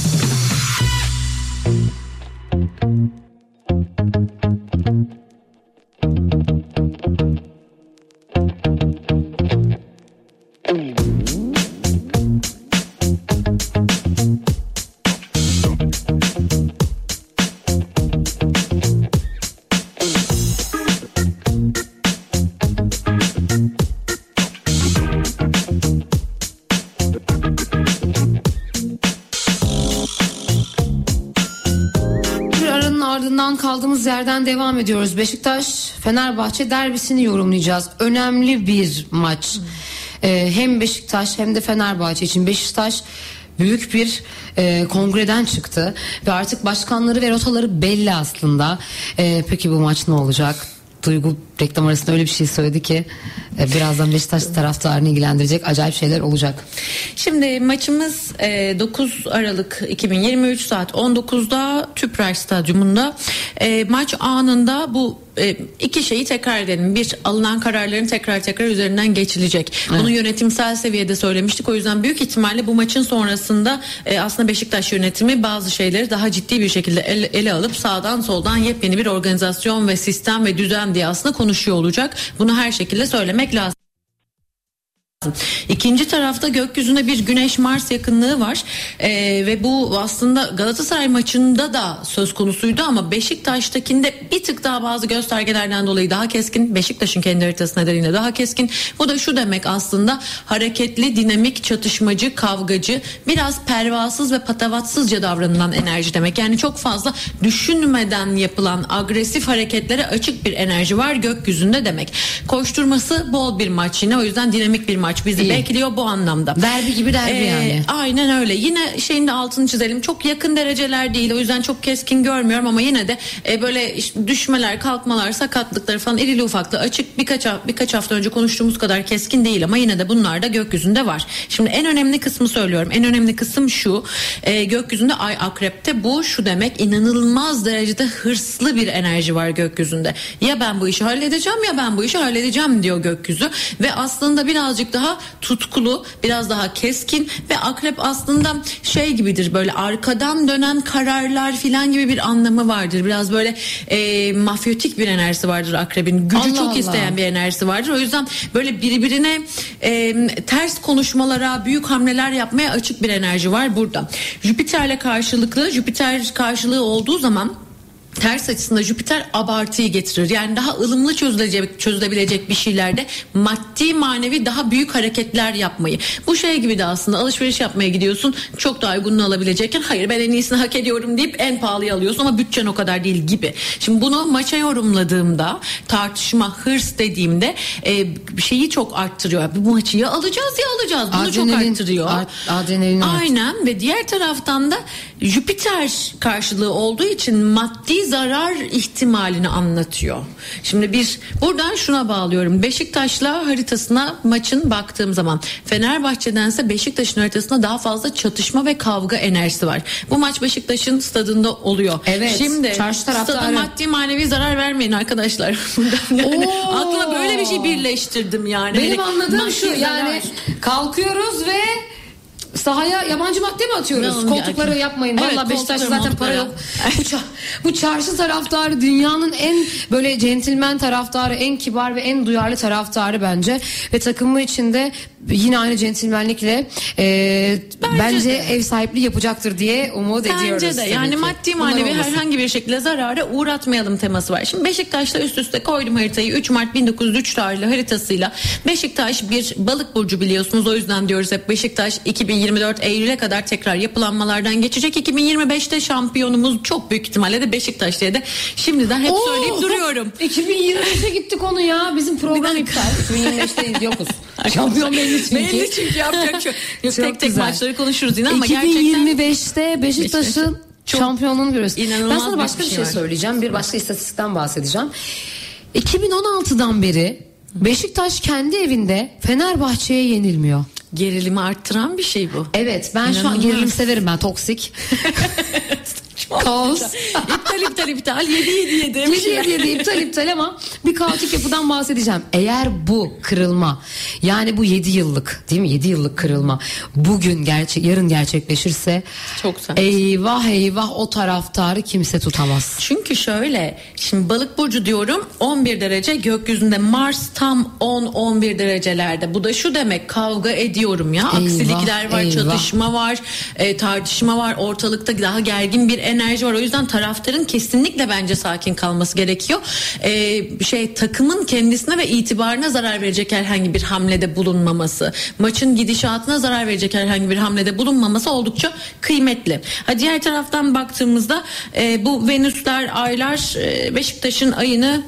Yerden devam ediyoruz. Beşiktaş Fenerbahçe derbisini yorumlayacağız. Önemli bir maç. Ee, hem Beşiktaş hem de Fenerbahçe için Beşiktaş büyük bir e, kongreden çıktı ve artık başkanları ve rotaları belli aslında. Ee, peki bu maç ne olacak? Duygu reklam arasında öyle bir şey söyledi ki e, birazdan Beşiktaş taraftarını ilgilendirecek acayip şeyler olacak. Şimdi maçımız e, 9 Aralık 2023 saat 19'da Tüpraş Stadyumunda. E, maç anında bu e, iki şeyi tekrar edelim. Bir alınan kararların tekrar tekrar üzerinden geçilecek. Bunu yönetimsel seviyede söylemiştik. O yüzden büyük ihtimalle bu maçın sonrasında e, aslında Beşiktaş yönetimi bazı şeyleri daha ciddi bir şekilde ele, ele alıp sağdan soldan yepyeni bir organizasyon ve sistem ve düzen diye aslında konuşuyor olacak. Bunu her şekilde söylemek lazım. İkinci tarafta gökyüzünde bir Güneş Mars yakınlığı var. Ee, ve bu aslında Galatasaray maçında da söz konusuydu ama Beşiktaş'takinde bir tık daha bazı göstergelerden dolayı daha keskin Beşiktaş'ın kendi haritası nedeniyle daha keskin. Bu da şu demek aslında hareketli dinamik çatışmacı kavgacı biraz pervasız ve patavatsızca davranılan enerji demek. Yani çok fazla düşünmeden yapılan agresif hareketlere açık bir enerji var gökyüzünde demek. Koşturması bol bir maç yine o yüzden dinamik bir maç bizi İyi. bekliyor bu anlamda. Derbi gibi derbi Ee, yani. Aynen öyle. Yine şeyin de altını çizelim. Çok yakın dereceler değil. O yüzden çok keskin görmüyorum ama yine de e, böyle işte düşmeler, kalkmalar, sakatlıkları falan irili ufaklı açık birkaç birkaç hafta önce konuştuğumuz kadar keskin değil ama yine de bunlar da gökyüzünde var. Şimdi en önemli kısmı söylüyorum. En önemli kısım şu. E, gökyüzünde ay akrepte bu şu demek inanılmaz derecede hırslı bir enerji var gökyüzünde. Ya ben bu işi halledeceğim ya ben bu işi halledeceğim diyor gökyüzü ve aslında birazcık daha tutkulu, biraz daha keskin ve akrep aslında şey gibidir böyle arkadan dönen kararlar filan gibi bir anlamı vardır. Biraz böyle e, mafyotik bir enerjisi vardır akrebin. Gücü Allah çok Allah. isteyen bir enerjisi vardır. O yüzden böyle birbirine e, ters konuşmalara, büyük hamleler yapmaya açık bir enerji var burada. Jüpiter'le karşılıklı, Jüpiter karşılığı olduğu zaman ters açısında Jüpiter abartıyı getirir. Yani daha ılımlı çözülecek, çözülebilecek bir şeylerde maddi manevi daha büyük hareketler yapmayı. Bu şey gibi de aslında alışveriş yapmaya gidiyorsun çok daha uygununu alabilecekken hayır ben en iyisini hak ediyorum deyip en pahalıyı alıyorsun ama bütçen o kadar değil gibi. Şimdi bunu maça yorumladığımda tartışma hırs dediğimde e, şeyi çok arttırıyor. Bu maçı ya alacağız ya alacağız. Bunu çok Adrenalin- arttırıyor. art- adrenalin Aynen ve diğer taraftan da Jüpiter karşılığı olduğu için maddi zarar ihtimalini anlatıyor. Şimdi bir buradan şuna bağlıyorum. Beşiktaş'la haritasına maçın baktığım zaman Fenerbahçe'dense Beşiktaş'ın haritasında daha fazla çatışma ve kavga enerjisi var. Bu maç Beşiktaş'ın stadında oluyor. Evet, Şimdi çarşı stada taraftarı. maddi manevi zarar vermeyin arkadaşlar. Yani Oo. aklıma böyle bir şey birleştirdim yani. Benim Hani anladığım şu yani kalkıyoruz ve sahaya yabancı madde mi atıyoruz? Ne- Koltukları yapmayın. Evet, Vallahi Beşiktaş'ta zaten para yok. bu, ça- bu çarşı taraftarı dünyanın en böyle centilmen taraftarı, en kibar ve en duyarlı taraftarı bence. Ve takımı içinde yine aynı centilmenlikle e, bence, de. ev sahipliği yapacaktır diye umut ediyoruz. Bence de yani ki. maddi manevi herhangi bir şekilde zarara uğratmayalım teması var. Şimdi Beşiktaş'ta üst üste koydum haritayı 3 Mart 1903 tarihli haritasıyla. Beşiktaş bir balık burcu biliyorsunuz o yüzden diyoruz hep Beşiktaş 2024 Eylül'e kadar tekrar yapılanmalardan geçecek. 2025'te şampiyonumuz çok büyük ihtimalle de Beşiktaş diye de şimdiden hep Oo! söyleyip duruyorum. 2025'e gitti konu ya. Bizim program iptal. 2025'teyiz yokuz. Şampiyon belli çünkü. Belli çünkü yapacak şey. Yok, tek tek güzel. maçları konuşuruz yine ama gerçekten 2025'te Beşiktaş'ın Çok şampiyonluğunu görüyoruz. inanılmaz Ben sana başka bir şey şey söyleyeceğim. Bir başka istatistikten bahsedeceğim. 2016'dan beri Beşiktaş kendi evinde Fenerbahçe'ye yenilmiyor. gerilimi arttıran bir şey bu. Evet ben şu an İnanılmaz. gerilim severim ben toksik. Kaos. iptal iptal iptal 7 7 7 Bir şey diye de iptal iptal ama bir kaotik yapıdan bahsedeceğim. Eğer bu kırılma yani bu 7 yıllık değil mi 7 yıllık kırılma bugün gerçek yarın gerçekleşirse Çok sert. eyvah eyvah o taraftarı kimse tutamaz. Çünkü şöyle şimdi balık burcu diyorum 11 derece gökyüzünde Mars tam 10-11 derecelerde. Bu da şu demek kavga ediyorum ya Eyvah, aksilikler var eyvah. çatışma var e, tartışma var ortalıkta daha gergin bir enerji enerji var. O yüzden taraftarın kesinlikle bence sakin kalması gerekiyor. Ee, şey takımın kendisine ve itibarına zarar verecek herhangi bir hamlede bulunmaması, maçın gidişatına zarar verecek herhangi bir hamlede bulunmaması oldukça kıymetli. Ha diğer taraftan baktığımızda e, bu Venüsler, Aylar e, Beşiktaş'ın ayını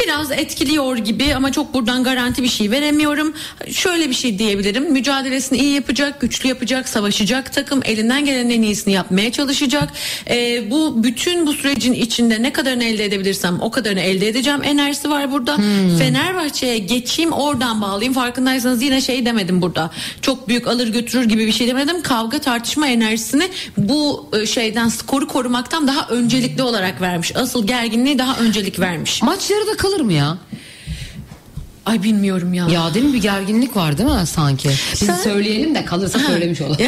biraz etkiliyor gibi ama çok buradan garanti bir şey veremiyorum. Şöyle bir şey diyebilirim. Mücadelesini iyi yapacak, güçlü yapacak, savaşacak takım elinden gelen en iyisini yapmaya çalışacak. Ee, bu bütün bu sürecin içinde ne kadarını elde edebilirsem o kadarını elde edeceğim enerjisi var burada. Hmm. Fenerbahçe'ye geçeyim oradan bağlayayım. Farkındaysanız yine şey demedim burada. Çok büyük alır götürür gibi bir şey demedim. Kavga tartışma enerjisini bu e, şeyden skoru korumaktan daha öncelikli olarak vermiş. Asıl gerginliği daha öncelik vermiş. Maç yarıda kalır mı ya? Ay bilmiyorum ya. Ya değil mi bir gerginlik var değil mi sanki? Biz Sen... söyleyelim de kalırsa söylemiş olalım.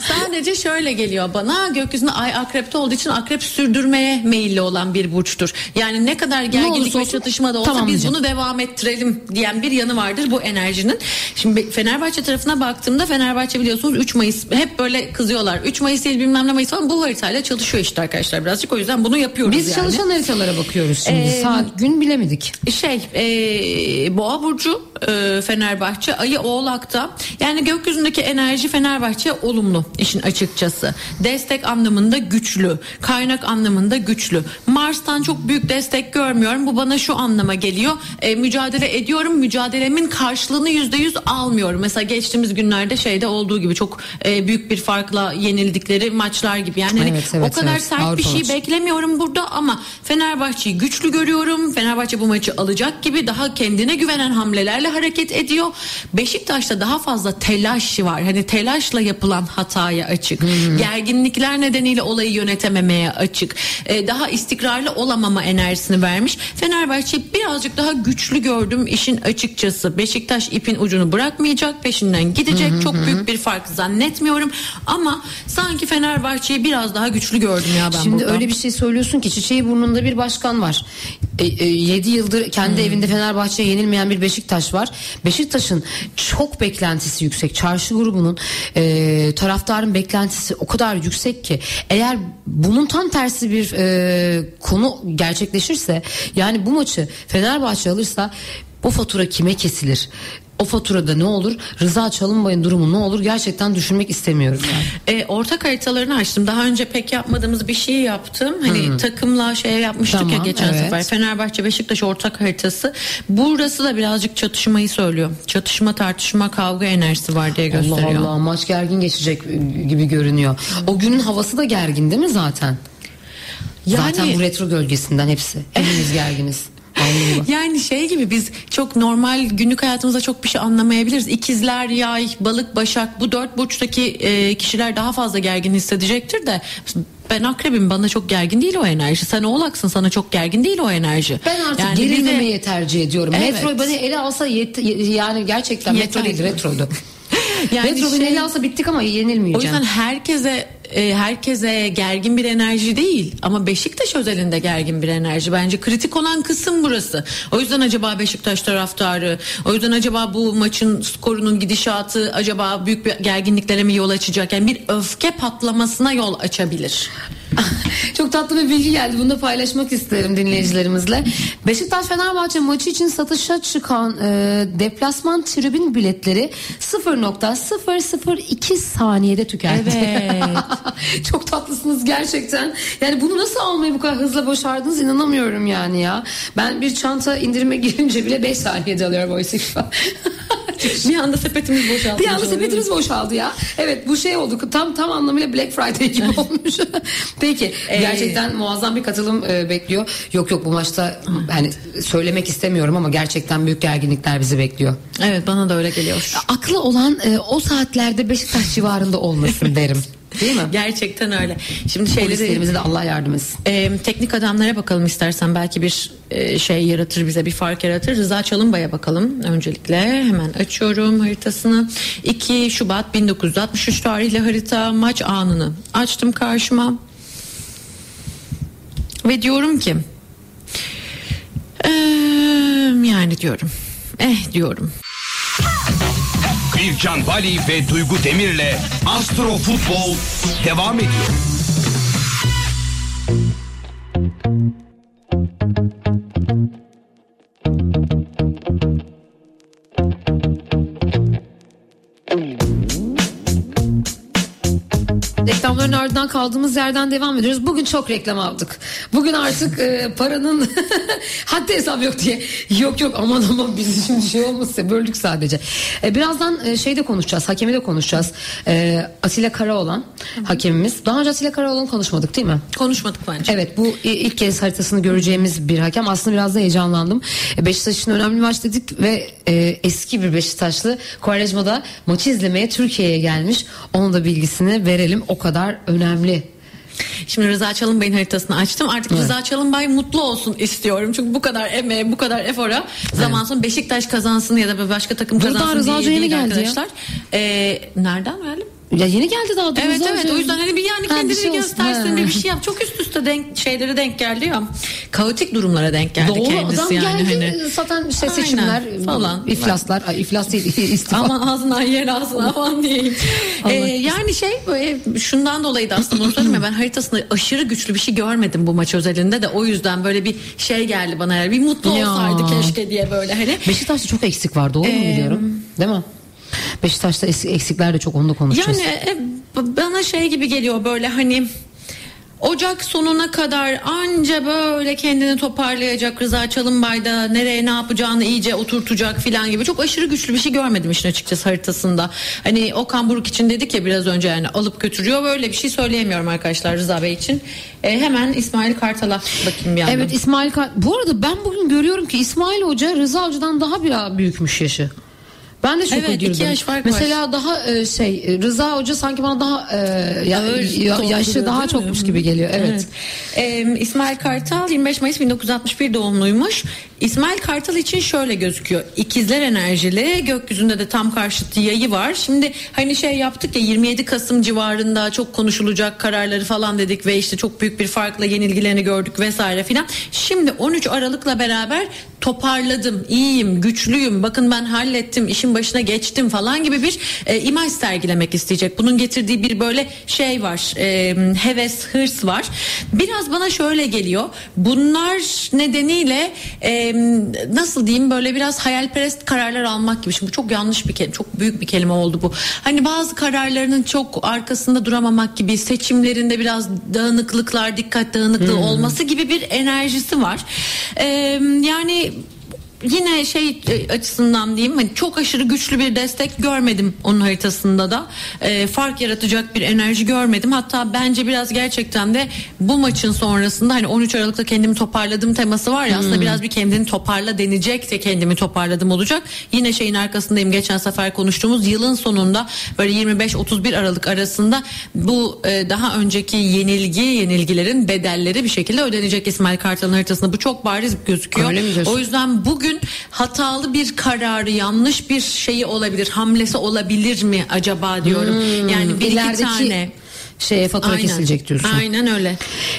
Sadece şöyle geliyor bana gökyüzünde ay akrepte olduğu için akrep sürdürmeye meyilli olan bir burçtur. Yani ne kadar gerginlik ne ve çatışma da olsa tamam biz bunu devam ettirelim diyen bir yanı vardır bu enerjinin. Şimdi Fenerbahçe tarafına baktığımda Fenerbahçe biliyorsunuz 3 Mayıs hep böyle kızıyorlar. 3 Mayıs değil bilmem ne Mayıs falan bu haritayla çalışıyor işte arkadaşlar birazcık o yüzden bunu yapıyoruz biz yani. Biz çalışan haritalara bakıyoruz şimdi. Ee, Saat gün bilemedik. Şey eee Boğa burcu e, Fenerbahçe ayı Oğlak'ta. Yani gökyüzündeki enerji Fenerbahçe olumlu işin açıkçası. Destek anlamında güçlü, kaynak anlamında güçlü. Mars'tan çok büyük destek görmüyorum. Bu bana şu anlama geliyor. E, mücadele ediyorum. Mücadelemin karşılığını yüzde yüz almıyorum. Mesela geçtiğimiz günlerde şeyde olduğu gibi çok e, büyük bir farkla yenildikleri maçlar gibi. Yani hani evet, evet, o kadar evet. sert Avrupa bir şey maçı. beklemiyorum burada ama Fenerbahçe'yi güçlü görüyorum. Fenerbahçe bu maçı alacak gibi daha kendine güvenen hamlelerle hareket ediyor. Beşiktaş'ta daha fazla telaş var. Hani telaşla yapılan hataya açık. Hmm. Gerginlikler nedeniyle olayı yönetememeye açık. Ee, daha istikrarlı olamama enerjisini vermiş. Fenerbahçe birazcık daha güçlü gördüm işin açıkçası. Beşiktaş ipin ucunu bırakmayacak. Peşinden gidecek. Hmm. Çok büyük bir fark zannetmiyorum. Ama sanki Fenerbahçe'yi biraz daha güçlü gördüm ya ben Şimdi burada. öyle bir şey söylüyorsun ki çiçeği burnunda bir başkan var. 7 e, e, yıldır kendi hmm. evinde Fenerbahçe'ye yenilmeyen bir Beşiktaş var. Beşiktaş'ın çok beklentisi yüksek. Çarşı grubunun e, taraftarın beklentisi o kadar yüksek ki eğer bunun tam tersi bir e, konu gerçekleşirse yani bu maçı Fenerbahçe alırsa bu fatura kime kesilir? O faturada ne olur? Rıza Çalınbay'ın durumu ne olur? Gerçekten düşünmek istemiyorum yani. E, ortak haritalarını açtım. Daha önce pek yapmadığımız bir şey yaptım. Hani hmm. takımla şey yapmıştık tamam, ya geçen evet. sefer. Fenerbahçe Beşiktaş ortak haritası. Burası da birazcık çatışmayı söylüyor. Çatışma, tartışma, kavga enerjisi var diye gösteriyor. Allah Allah maç gergin geçecek gibi görünüyor. O günün havası da gergin değil mi zaten? Yani, zaten bu retro gölgesinden hepsi. Hepimiz gerginiz. Yani şey gibi biz çok normal günlük hayatımızda çok bir şey anlamayabiliriz. İkizler, yay, balık, başak bu dört burçtaki e, kişiler daha fazla gergin hissedecektir de ben akrebim bana çok gergin değil o enerji. Sen oğlaksın sana çok gergin değil o enerji. Ben artık yani gerilmemeyi de... tercih ediyorum. Evet. Metro beni ele alsa yet... yani gerçekten metro değil retroydu. yani Retro şey, ele alsa bittik ama yenilmeyeceğim. O yüzden herkese e, herkese gergin bir enerji değil ama Beşiktaş özelinde gergin bir enerji. Bence kritik olan kısım burası. O yüzden acaba Beşiktaş taraftarı, o yüzden acaba bu maçın skorunun gidişatı acaba büyük bir gerginliklere mi yol açacak? Yani bir öfke patlamasına yol açabilir. Çok tatlı bir bilgi geldi. Bunu da paylaşmak isterim dinleyicilerimizle. Beşiktaş Fenerbahçe maçı için satışa çıkan e, deplasman tribün biletleri 0.002 saniyede tükendi. Evet. Çok tatlısınız gerçekten. Yani bunu nasıl almayı bu kadar hızla başardınız inanamıyorum yani ya. Ben bir çanta indirime girince bile 5 saniyede alıyorum oysa bir anda sepetimiz boşaldı. Bir anda sepetimiz boşaldı ya. Evet bu şey oldu. Tam tam anlamıyla Black Friday gibi olmuş. Peki ee, gerçekten muazzam bir katılım e, bekliyor. Yok yok bu maçta hani söylemek istemiyorum ama gerçekten büyük gerginlikler bizi bekliyor. Evet bana da öyle geliyor. Aklı olan e, o saatlerde Beşiktaş civarında olmasın derim. Değil mi? Gerçekten öyle. Şimdi şeyleri de Allah yardım etsin. E, teknik adamlara bakalım istersen belki bir e, şey yaratır bize bir fark yaratır. Rıza Çalınbay'a bakalım öncelikle. Hemen açıyorum haritasını. 2 Şubat 1963 tarihli harita maç anını açtım karşıma. Ve diyorum ki ee, yani diyorum eh diyorum. Bircan Bali ve Duygu Demir'le Astro Futbol devam ediyor. Ardından kaldığımız yerden devam ediyoruz. Bugün çok reklam aldık. Bugün artık e, paranın haddi hesap yok diye. Yok yok aman aman bizim şimdi şey olmasın böldük sadece. E, birazdan e, şeyde konuşacağız. Hakemi de konuşacağız. E, Atilla Karaoğlan hakemimiz. Daha önce Atilla Karaoğlan konuşmadık değil mi? Konuşmadık bence. Evet bu ilk kez haritasını göreceğimiz bir hakem. Aslında biraz da heyecanlandım. E, Beşiktaş için önemli maç dedik ve e, eski bir Beşiktaşlı Quaresma'da maçı izlemeye Türkiye'ye gelmiş. Onun da bilgisini verelim. O kadar önemli. Şimdi Rıza Çalınbay'ın haritasını açtım. Artık Evet. Rıza Çalınbay mutlu olsun istiyorum. Çünkü bu kadar emeğe, bu kadar efora zaman sonra Beşiktaş kazansın ya da başka takım Buradan kazansın Rıza diye yeni geldi ya. arkadaşlar. Ee, nereden geldi? Ya yeni geldi daha. da Evet evet o yüzden hani bir yani Ha, bir kendini şey göstersin bir bir şey yap. Çok üst üste denk şeylere denk geldi ya. Kaotik durumlara denk geldi Doğru kendisi adam yani geldi hani. zaten işte Aynen, seçimler falan. iflaslar ay, iflas değil istifa. Aman ağzından yer ağzına falan diyeyim. Ee, yani şey böyle şundan dolayı da aslında söyleyeyim ya, ben haritasında aşırı güçlü bir şey görmedim bu maç özelinde de o yüzden böyle bir şey geldi bana yani bir mutlu Ya. olsaydı keşke diye böyle hani. Beşiktaş'ta çok eksik var doğru mu Ee, biliyorum? Değil mi? Beşiktaş'ta eksikler de çok onu da konuşacağız. Yani e, bana şey gibi geliyor böyle hani Ocak sonuna kadar anca böyle kendini toparlayacak Rıza Çalınbay'da nereye ne yapacağını iyice oturtacak filan gibi çok aşırı güçlü bir şey görmedim işin açıkçası haritasında. Hani Okan Buruk için dedik ya biraz önce yani alıp götürüyor böyle bir şey söyleyemiyorum arkadaşlar Rıza Bey için. E, hemen İsmail Kartal'a bakayım bir yandan. Evet İsmail Ka- Bu arada ben bugün görüyorum ki İsmail Hoca Rıza Hoca'dan daha bir büyükmüş yaşı. Ben de çok Evet, girdim. iki yaş fark var. Mesela daha e, şey e, Rıza Hoca sanki bana daha e, ya- Ağır ya- dolduruyor, yaşı daha çokmuş mi? gibi geliyor. Evet. Ee, İsmail Kartal 25 Mayıs 1961 doğumluymuş. İsmail Kartal için şöyle gözüküyor. İkizler enerjili gökyüzünde de tam karşıtı yayı var. Şimdi hani şey yaptık ya 27 Kasım civarında çok konuşulacak kararları falan dedik ve işte çok büyük bir farkla yenilgilerini gördük vesaire filan. Şimdi 13 Aralık'la beraber toparladım, iyiyim, güçlüyüm, bakın ben hallettim, işin başına geçtim falan gibi bir e, imaj sergilemek isteyecek. Bunun getirdiği bir böyle şey var, e, heves, hırs var. Biraz bana şöyle geliyor. Bunlar nedeniyle e, nasıl diyeyim böyle biraz hayalperest kararlar almak gibi. Şimdi bu çok yanlış bir kelime, çok büyük bir kelime oldu bu. Hani bazı kararlarının çok arkasında duramamak gibi, seçimlerinde biraz dağınıklıklar, dikkat dağınıklığı olması gibi bir enerjisi var. E, yani yine şey e, açısından diyeyim hani çok aşırı güçlü bir destek görmedim onun haritasında da. E, fark yaratacak bir enerji görmedim. Hatta bence biraz gerçekten de bu maçın sonrasında hani 13 Aralık'ta kendimi toparladım teması var ya aslında biraz bir kendini toparla deneyecek de kendimi toparladım olacak. Yine şeyin arkasındayım geçen sefer konuştuğumuz yılın sonunda böyle 25-31 Aralık arasında bu e, daha önceki yenilgi yenilgilerin bedelleri bir şekilde ödenecek İsmail Kartal'ın haritasında. Bu çok bariz gözüküyor. O yüzden bugün hatalı bir kararı yanlış bir şeyi olabilir hamlesi olabilir mi acaba diyorum. yani bir iki İlerideki tane. Şeye fatura kesilecek diyorsun. Aynen öyle.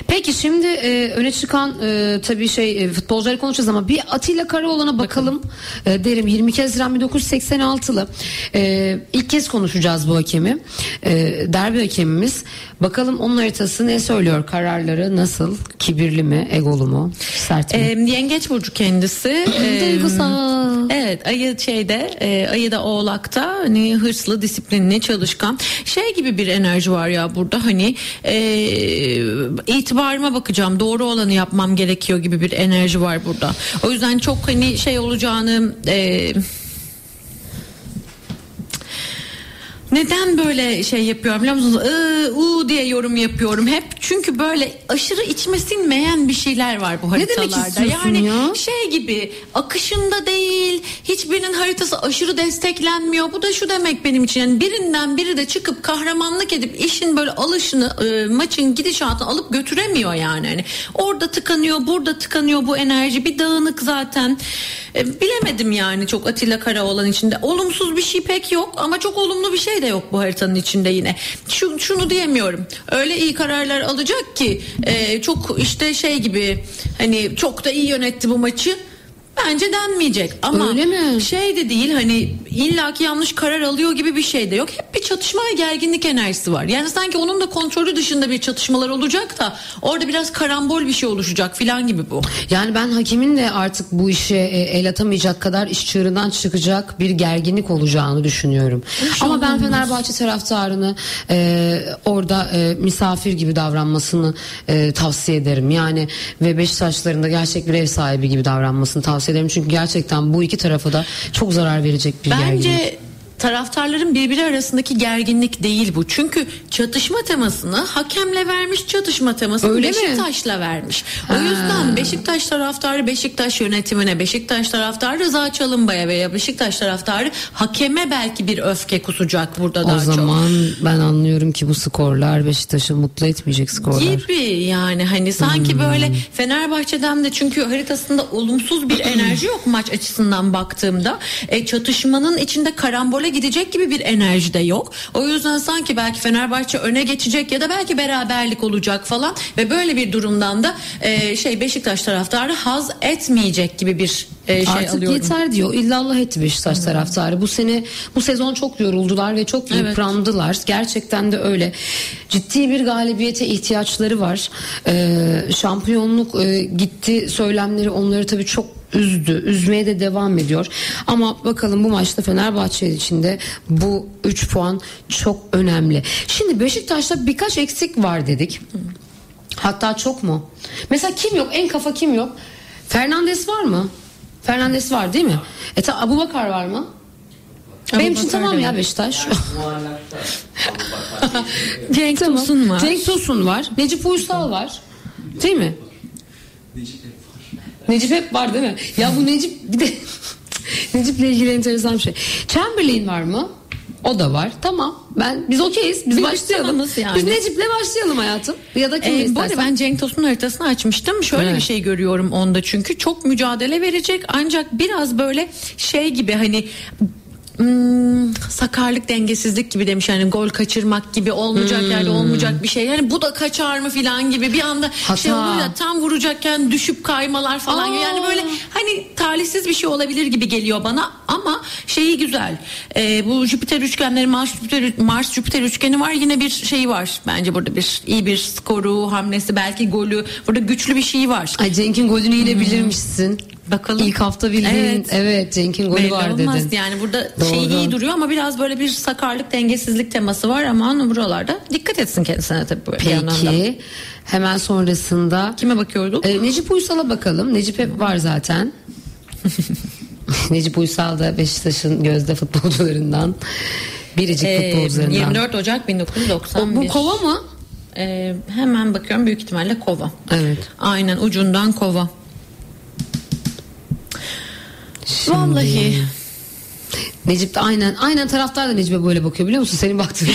Peki şimdi e, öne çıkan e, tabii şey e, futbolcuları konuşacağız ama bir Atilla Karaoğlan'a bakalım, E, derim 22 Haziran 1986'lı e, ilk kez konuşacağız bu hakemi. E, derbi hakemimiz. Bakalım onun haritası ne söylüyor? Kararları nasıl? Kibirli mi? Egolu mu? Sert mi? Ee, yengeç burcu kendisi. Duygusal. Evet ayı şeyde e, ayı da oğlakta hani hırslı disiplinli çalışkan. Şey gibi bir enerji var ya burada hani e, itibarıma bakacağım doğru olanı yapmam gerekiyor gibi bir enerji var burada. O yüzden çok hani şey olacağını e, Neden böyle şey yapıyorum biliyor musunuz? Iı, u diye yorum yapıyorum hep. Çünkü böyle aşırı içime sinmeyen bir şeyler var bu Ne demek haritalarda. istiyorsun yani ya? şey gibi akışında değil. Hiçbirinin haritası aşırı desteklenmiyor. Bu da şu demek benim için. Yani birinden biri de çıkıp kahramanlık edip işin böyle alışını, e, maçın gidişatını alıp götüremiyor yani. Hani orada tıkanıyor, burada tıkanıyor bu enerji. Bir dağınık zaten. E, bilemedim yani çok Atilla Karaoğlan içinde. Olumsuz bir şey pek yok ama çok olumlu bir şey de yok bu haritanın içinde yine. Şu, şunu diyemiyorum. Öyle iyi kararlar alacak ki e, çok işte şey gibi hani çok da iyi yönetti bu maçı. Bence denmeyecek ama Öyle mi? şey de değil hani illaki yanlış karar alıyor gibi bir şey de yok. Hep bir çatışma ve gerginlik enerjisi var. Yani sanki onun da kontrolü dışında bir çatışmalar olacak da orada biraz karambol bir şey oluşacak filan gibi bu. Yani ben hakimin de artık bu işe e, el atamayacak kadar iş çığırından çıkacak bir gerginlik olacağını düşünüyorum. Ama ben Fenerbahçe taraftarını e, orada e, misafir gibi davranmasını e, tavsiye ederim. Yani ve Beşiktaşların da gerçek bir ev sahibi gibi davranmasını tavsiye ederim. Çünkü gerçekten bu iki tarafa da çok zarar verecek bir gerginlik. Taraftarların birbiri arasındaki gerginlik değil bu. Çünkü çatışma temasını hakemle vermiş, çatışma temasını Öyle mi? Beşiktaş'la vermiş. O yüzden Beşiktaş taraftarı Beşiktaş yönetimine, Beşiktaş taraftarı Rıza Çalınbay'a veya Beşiktaş taraftarı hakeme belki bir öfke kusacak burada o daha çok. zaman ben anlıyorum ki bu skorlar Beşiktaş'ı mutlu etmeyecek skorlar. gibi yani hani sanki Hmm. böyle Fenerbahçe'den de çünkü haritasında olumsuz bir enerji yok maç açısından baktığımda e, çatışmanın içinde karambole gidecek gibi bir enerji de yok o yüzden sanki belki Fenerbahçe öne geçecek ya da belki beraberlik olacak falan ve böyle bir durumdan da e, şey Beşiktaş taraftarı haz etmeyecek gibi bir e, şey Artık alıyorum. yeter diyor. İllallah etti Beşiktaş taraftarı. Bu sene bu sezon çok yoruldular ve çok Evet. yıprandılar. Gerçekten de öyle. Ciddi bir galibiyete ihtiyaçları var. Ee, şampiyonluk e, gitti söylemleri onları tabii çok üzdü. Üzmeye de devam ediyor. Ama bakalım bu maçta Fenerbahçe için de bu 3 puan çok önemli. Şimdi Beşiktaş'ta birkaç eksik var dedik. Hatta çok mu? Mesela kim yok? En kafa kim yok? Fernandes var mı? Fernandes var değil mi? E ta Abu Bakar var mı? Benim için tamam ya. Beşiktaş. Cenk Tamam. Tosun var. Cenk Tosun var. Necip Uysal var. Değil mi? Necip hep var değil mi? Ya bu Necip bir de Necip'le ilgili enteresan bir şey. Chamberlain var mı? O da var. Tamam. Ben biz okeyiz. Biz, Biz başlayalım. yani. Biz Necip'le başlayalım hayatım. Ya da kim Ee, bu arada ben Cenk Tosun'un haritasını açmıştım. Şöyle Evet. bir şey görüyorum onda çünkü çok mücadele verecek ancak biraz böyle şey gibi hani hmm, sakarlık dengesizlik gibi demiş. Yani gol kaçırmak gibi olmayacak Hmm. yerde olmayacak bir şey. Yani bu da kaçar mı filan gibi bir anda Hata. şey olur ya tam vuracakken düşüp kaymalar falan gibi yani Aa. böyle hani talihsiz bir şey olabilir gibi geliyor bana. Ama şeyi güzel. Ee, bu Jüpiter üçgenleri Mars Jüpiter, Mars Jüpiter üçgeni var. Yine bir şey var bence burada bir. İyi bir skoru hamlesi belki golü. Burada güçlü bir şey var. Ay Cenk'in golünü yine bilirmişsin. Bakalım. İlk hafta bildiğin. Evet, Evet. Cenk'in golü Belli var olmaz. dedin. Yani burada Doğru. şey iyi duruyor ama biraz böyle bir sakarlık dengesizlik teması var ama buralarda dikkat etsin kendisine tabii böyle. Peki. Hemen sonrasında Kime bakıyorduk? e, Necip Uysal'a bakalım. Necip hep var zaten. Necip Uysal da Beşiktaş'ın gözde futbolcularından. Biricik Ee, futbolcularından. 24 Ocak 1991. O, bu kova mı? Ee, hemen bakıyorum büyük ihtimalle kova. Evet. Aynen ucundan kova. Vallahi Necip de aynen aynen taraftar da Necip'e böyle bakıyor biliyor musun? Senin baktığın.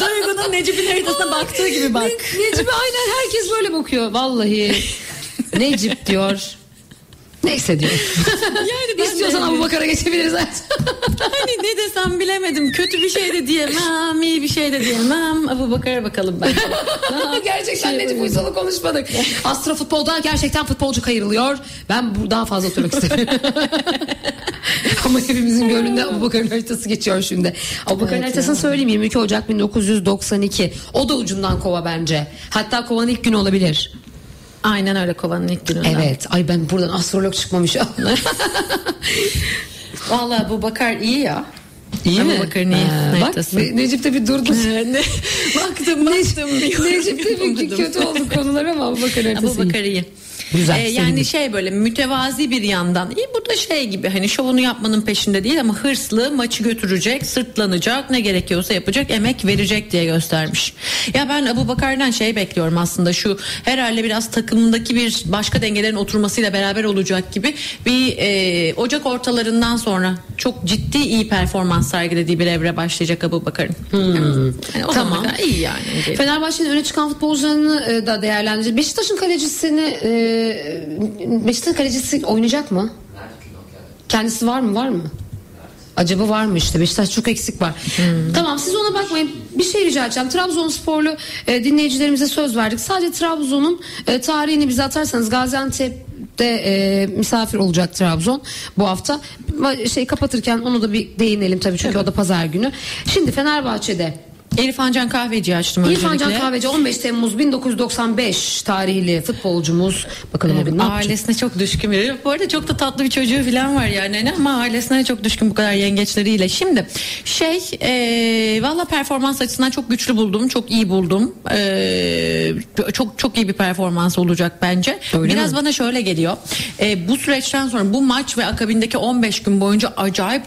Duygu'nun Necip'in haritasına baktığı gibi bak. Necip'e aynen herkes böyle bakıyor. Vallahi. Necip diyor. Neyse diyor. Yani ben İstiyorsan Abu Bakar'a geçebiliriz zaten. Hani ne desem bilemedim. Kötü bir şey de diyemem, iyi bir şey de diyemem. Abu Bakar'a bakalım ben. gerçekten Şey Necip. Uysal'ı konuşmadık. Astro futbolda gerçekten futbolcu kayırılıyor. Ben bu daha fazla oturmak istemiyorum. Ama hepimizin gönlünde Abu Bakar'ın haritası geçiyor şimdi. Abu Bakar'ın Evet haritasını ya. söyleyeyim 22 Ocak 1992. O da ucundan kova bence. Hatta kovanın ilk günü olabilir. Aynen öyle kovanın ilk gününden. Evet. Ay ben buradan astrolog çıkmamış. Vallahi bu Bakar iyi ya. İyi Abu mi? Bakar'ın iyi Ha, bak. Ne- Necip de bir durdu. baktım baktım. Necip de bir kötü oldu konular ama Abu Bakar haritası Abu iyi. Bakar iyi. Güzel, Ee, yani şey böyle mütevazi bir yandan. İyi bu da şey gibi hani şovunu yapmanın peşinde değil ama hırslı maçı götürecek, sırtlanacak, ne gerekiyorsa yapacak, emek verecek diye göstermiş. Ya ben Abu Bakar'dan şey bekliyorum aslında şu herhalde biraz takımdaki bir başka dengelerin oturmasıyla beraber olacak gibi bir e, Ocak ortalarından sonra çok ciddi iyi performans sergilediği bir evre başlayacak Abu Bakar'ın. Yani o Tamam. zaman iyi yani. Fenerbahçe'nin öne çıkan futbolcularını e, da değerlendireceğiz. Beşiktaş'ın kalecisini e, Beşiktaş'ın kalecisi oynayacak mı? Kendisi var mı? Var mı? Acaba var mı işte Beşiktaş çok eksik var. Tamam siz ona bakmayın. Bir şey rica edeceğim. Trabzonsporlu e, dinleyicilerimize söz verdik. Sadece Trabzon'un e, tarihini bize atarsanız Gaziantep'te e, misafir olacak Trabzon bu hafta. Şey kapatırken onu da bir değinelim tabii çünkü o da pazar günü. Şimdi Fenerbahçe'de Elif Can Kahveci açtım İrfan öncelikle. Can Kahveci 15 Temmuz 1995 tarihli futbolcumuz. Bakalım o gün ne yapacak? Ailesine çok düşkün biri. Bu arada çok da tatlı bir çocuğu falan var yani Hani ama ailesine çok düşkün bu kadar yengeçleriyle. Şimdi şey e, valla performans açısından çok güçlü buldum. Çok iyi buldum. E, çok çok iyi bir performans olacak bence. Öyle Biraz mi? bana şöyle geliyor. E, bu süreçten sonra bu maç ve akabindeki 15 gün boyunca acayip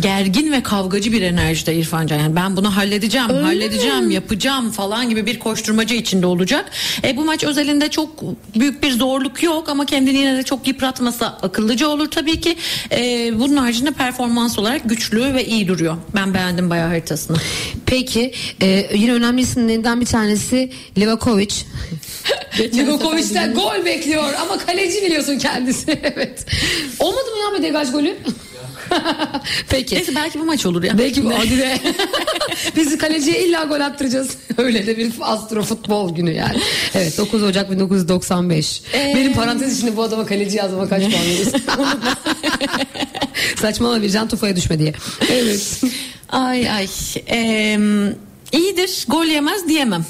gergin ve kavgacı bir enerjide İrfan Can. Yani ben bunu halledeceğim, halledeceğim, yapacağım falan gibi bir koşturmacı içinde olacak. E, bu maç özelinde çok büyük bir zorluk yok ama kendini yine de çok yıpratmasa akıllıca olur tabii ki. E, bunun haricinde performans olarak güçlü ve iyi duruyor. Ben beğendim bayağı haritasını. Peki e, yine önemli isimlerinden bir tanesi Livakovic. Livakovic'ten gol bekliyor ama kaleci biliyorsun kendisi. evet. Olmadı mı ya bir degaj golü? Peki. Neyse belki bu maç olur ya. Belki bu hadi be. Biz kaleciye illa gol attıracağız. Öyle de bir astro futbol günü yani. Evet 9 Ocak 1995. Benim parantez içinde bu adama kaleci yazmama kaç puan verirsin? Saçmalama bir can tufaya düşme diye. Evet. Ay ay. E, iyidir gol yemez diyemem.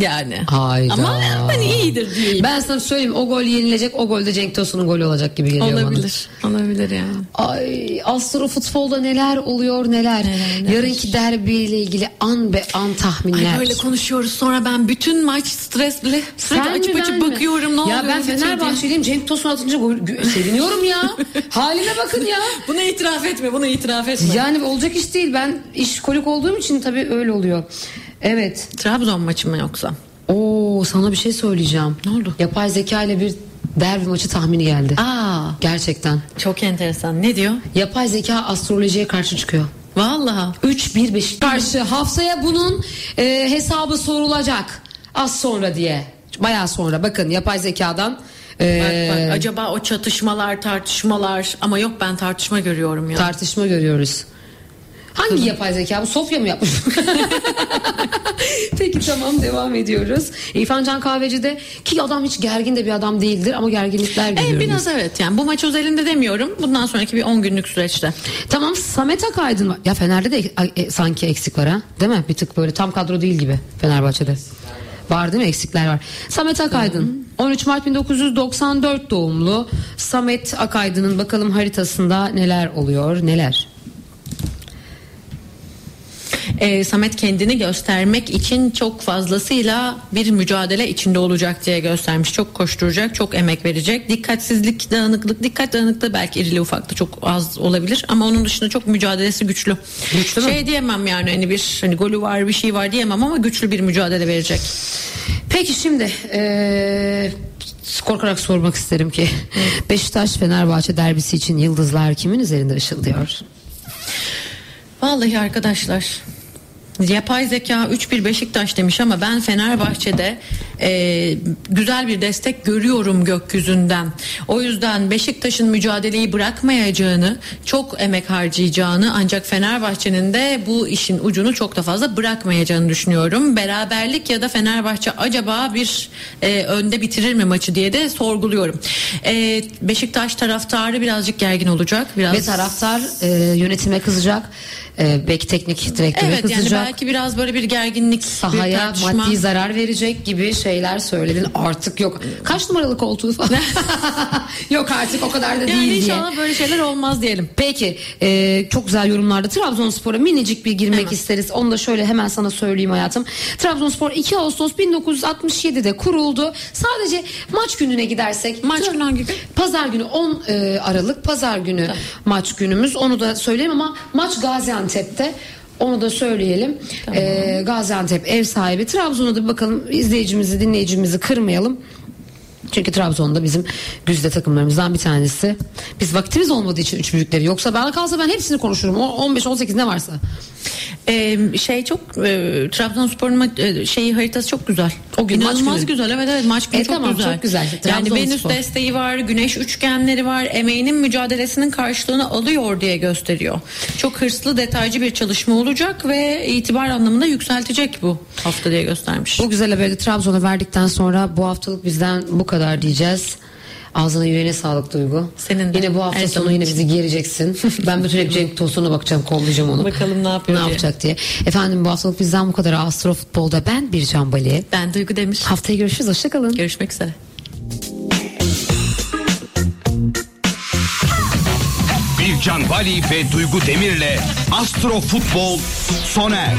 Yani. Hayda. Ama hani iyidir diyeyim. Ben sana söyleyeyim o gol yenilecek o golde Cenk Tosun'un golü olacak gibi geliyor bana. Olabilir. Olabilir yani. Ay astro futbolda neler oluyor neler. neler. Yarınki derbiyle ilgili an be an tahminler. Ay böyle konuşuyoruz sonra ben bütün maç stresli sürekli açıp açıp ben mi? bakıyorum ne ya oluyor ben bitiyor diye. Fenerbahçeliyim Cenk Tosun atınca gol, seviniyorum ya. Halime bakın ya. Buna itiraf etme buna itiraf etme. Yani olacak iş değil. Ben işkolik olduğum için tabii öyle oluyor. Evet. Trabzon maçı mı yoksa? Oo sana bir şey söyleyeceğim. Ne oldu? Yapay zeka ile bir derbi maçı tahmini geldi. Aa Gerçekten. çok enteresan. Ne diyor? Yapay zeka astrolojiye karşı çıkıyor. Vallahi. 3-1 Beşiktaş. Karşı haftaya bunun e, hesabı sorulacak. Az sonra diye. Bayağı sonra. Bakın yapay zekadan e, Bak, bak, acaba o çatışmalar tartışmalar ama yok ben tartışma görüyorum ya. tartışma görüyoruz. Hangi yapay zeka bu? Sofya mı yapmış? Peki tamam devam ediyoruz. İrfan Can Kahveci'de ki adam hiç gergin de bir adam değildir ama gerginlikler e, görüyoruz. biraz evet yani bu maç özelinde demiyorum. Bundan sonraki bir 10 günlük süreçte. Tamam Samet Akaydın var. Ya Fener'de de e, e, sanki eksik var ha. Değil mi? Bir tık böyle tam kadro değil gibi Fenerbahçe'de. Var değil mi? Eksikler var. Samet Akaydın. 13 Mart 1994 doğumlu. Samet Akaydın'ın bakalım haritasında neler oluyor neler. Ee, Samet kendini göstermek için çok fazlasıyla bir mücadele içinde olacak diye göstermiş. Çok koşturacak, çok emek verecek. Dikkatsizlik, dağınıklık, dikkat dağınıklığı belki irili ufaklı çok az olabilir ama onun dışında çok mücadelesi güçlü. Güçlü şey diyemem yani hani bir hani golü var bir şey var diyemem ama güçlü bir mücadele verecek. Peki şimdi eee, korkarak sormak isterim ki Beşiktaş Fenerbahçe derbisi için yıldızlar kimin üzerinde ışıldıyor? Vallahi arkadaşlar yapay zeka 3-1 Beşiktaş demiş ama ben Fenerbahçe'de e, güzel bir destek görüyorum gökyüzünden. O yüzden Beşiktaş'ın mücadeleyi bırakmayacağını, çok emek harcayacağını ancak Fenerbahçe'nin de bu işin ucunu çok da fazla bırakmayacağını düşünüyorum. Beraberlik ya da Fenerbahçe acaba bir e, önde bitirir mi maçı diye de sorguluyorum. E, Beşiktaş taraftarı birazcık gergin olacak. Biraz Ve taraftar eee, yönetime kızacak. Eee, belki teknik direktöre Evet yani kızacak. belki biraz böyle bir gerginlik, bir sahaya tartışma. maddi zarar verecek gibi şeyler söyledin. Artık yok. Kaç numaralı koltuğu falan? yok artık o kadar da Yani değil diye. inşallah böyle şeyler olmaz diyelim. Peki e, çok güzel yorumlarda Trabzonspor'a minicik bir girmek Hemen. isteriz. Onu da şöyle hemen sana söyleyeyim hayatım. Trabzonspor 2 Ağustos 1967'de kuruldu. Sadece maç gününe gidersek. Maç günü hangi gün? Pazar günü 10 e, Aralık pazar günü maç günümüz. Onu da söyleyeyim ama maç Gaziantep'te. Onu da söyleyelim. E, Gaziantep ev sahibi. Trabzon'a da bakalım izleyicimizi dinleyicimizi kırmayalım. Çünkü Trabzon'da bizim güzide takımlarımızdan bir tanesi. Biz vaktimiz olmadığı için üç büyükleri. Yoksa bana kalsa ben hepsini konuşurum. O 15-18 ne varsa. Ee, şey çok e, Trabzonspor'un e, şeyi haritası çok güzel. O gün maç İnanılmaz günü. güzel. Evet evet maç günü E, çok tamam, güzel. çok güzel. Yani. Venüs desteği var, güneş üçgenleri var. Emeğinin mücadelesinin karşılığını alıyor diye gösteriyor. Çok hırslı, detaycı bir çalışma olacak ve itibar anlamında yükseltecek bu hafta diye göstermiş. Bu güzel haberi Trabzon'a verdikten sonra bu haftalık bizden bu kadar diyeceğiz. Ağzına yüreğine sağlık Duygu. Senin de. Yine bu hafta Her sonu yine bizi gereceksin. ben bütün hep Cenk Tosun'a bakacağım, kollayacağım onu. Bakalım ne yapıyor Ne diye. yapacak diye. Efendim bu haftalık bizden bu kadar. Astro Futbol'da ben Bircan Bali. Ben Duygu Demir. Haftaya görüşürüz. Hoşçakalın. Görüşmek üzere. Bircan Bali ve Duygu Demir'le Astro Futbol sona erdi.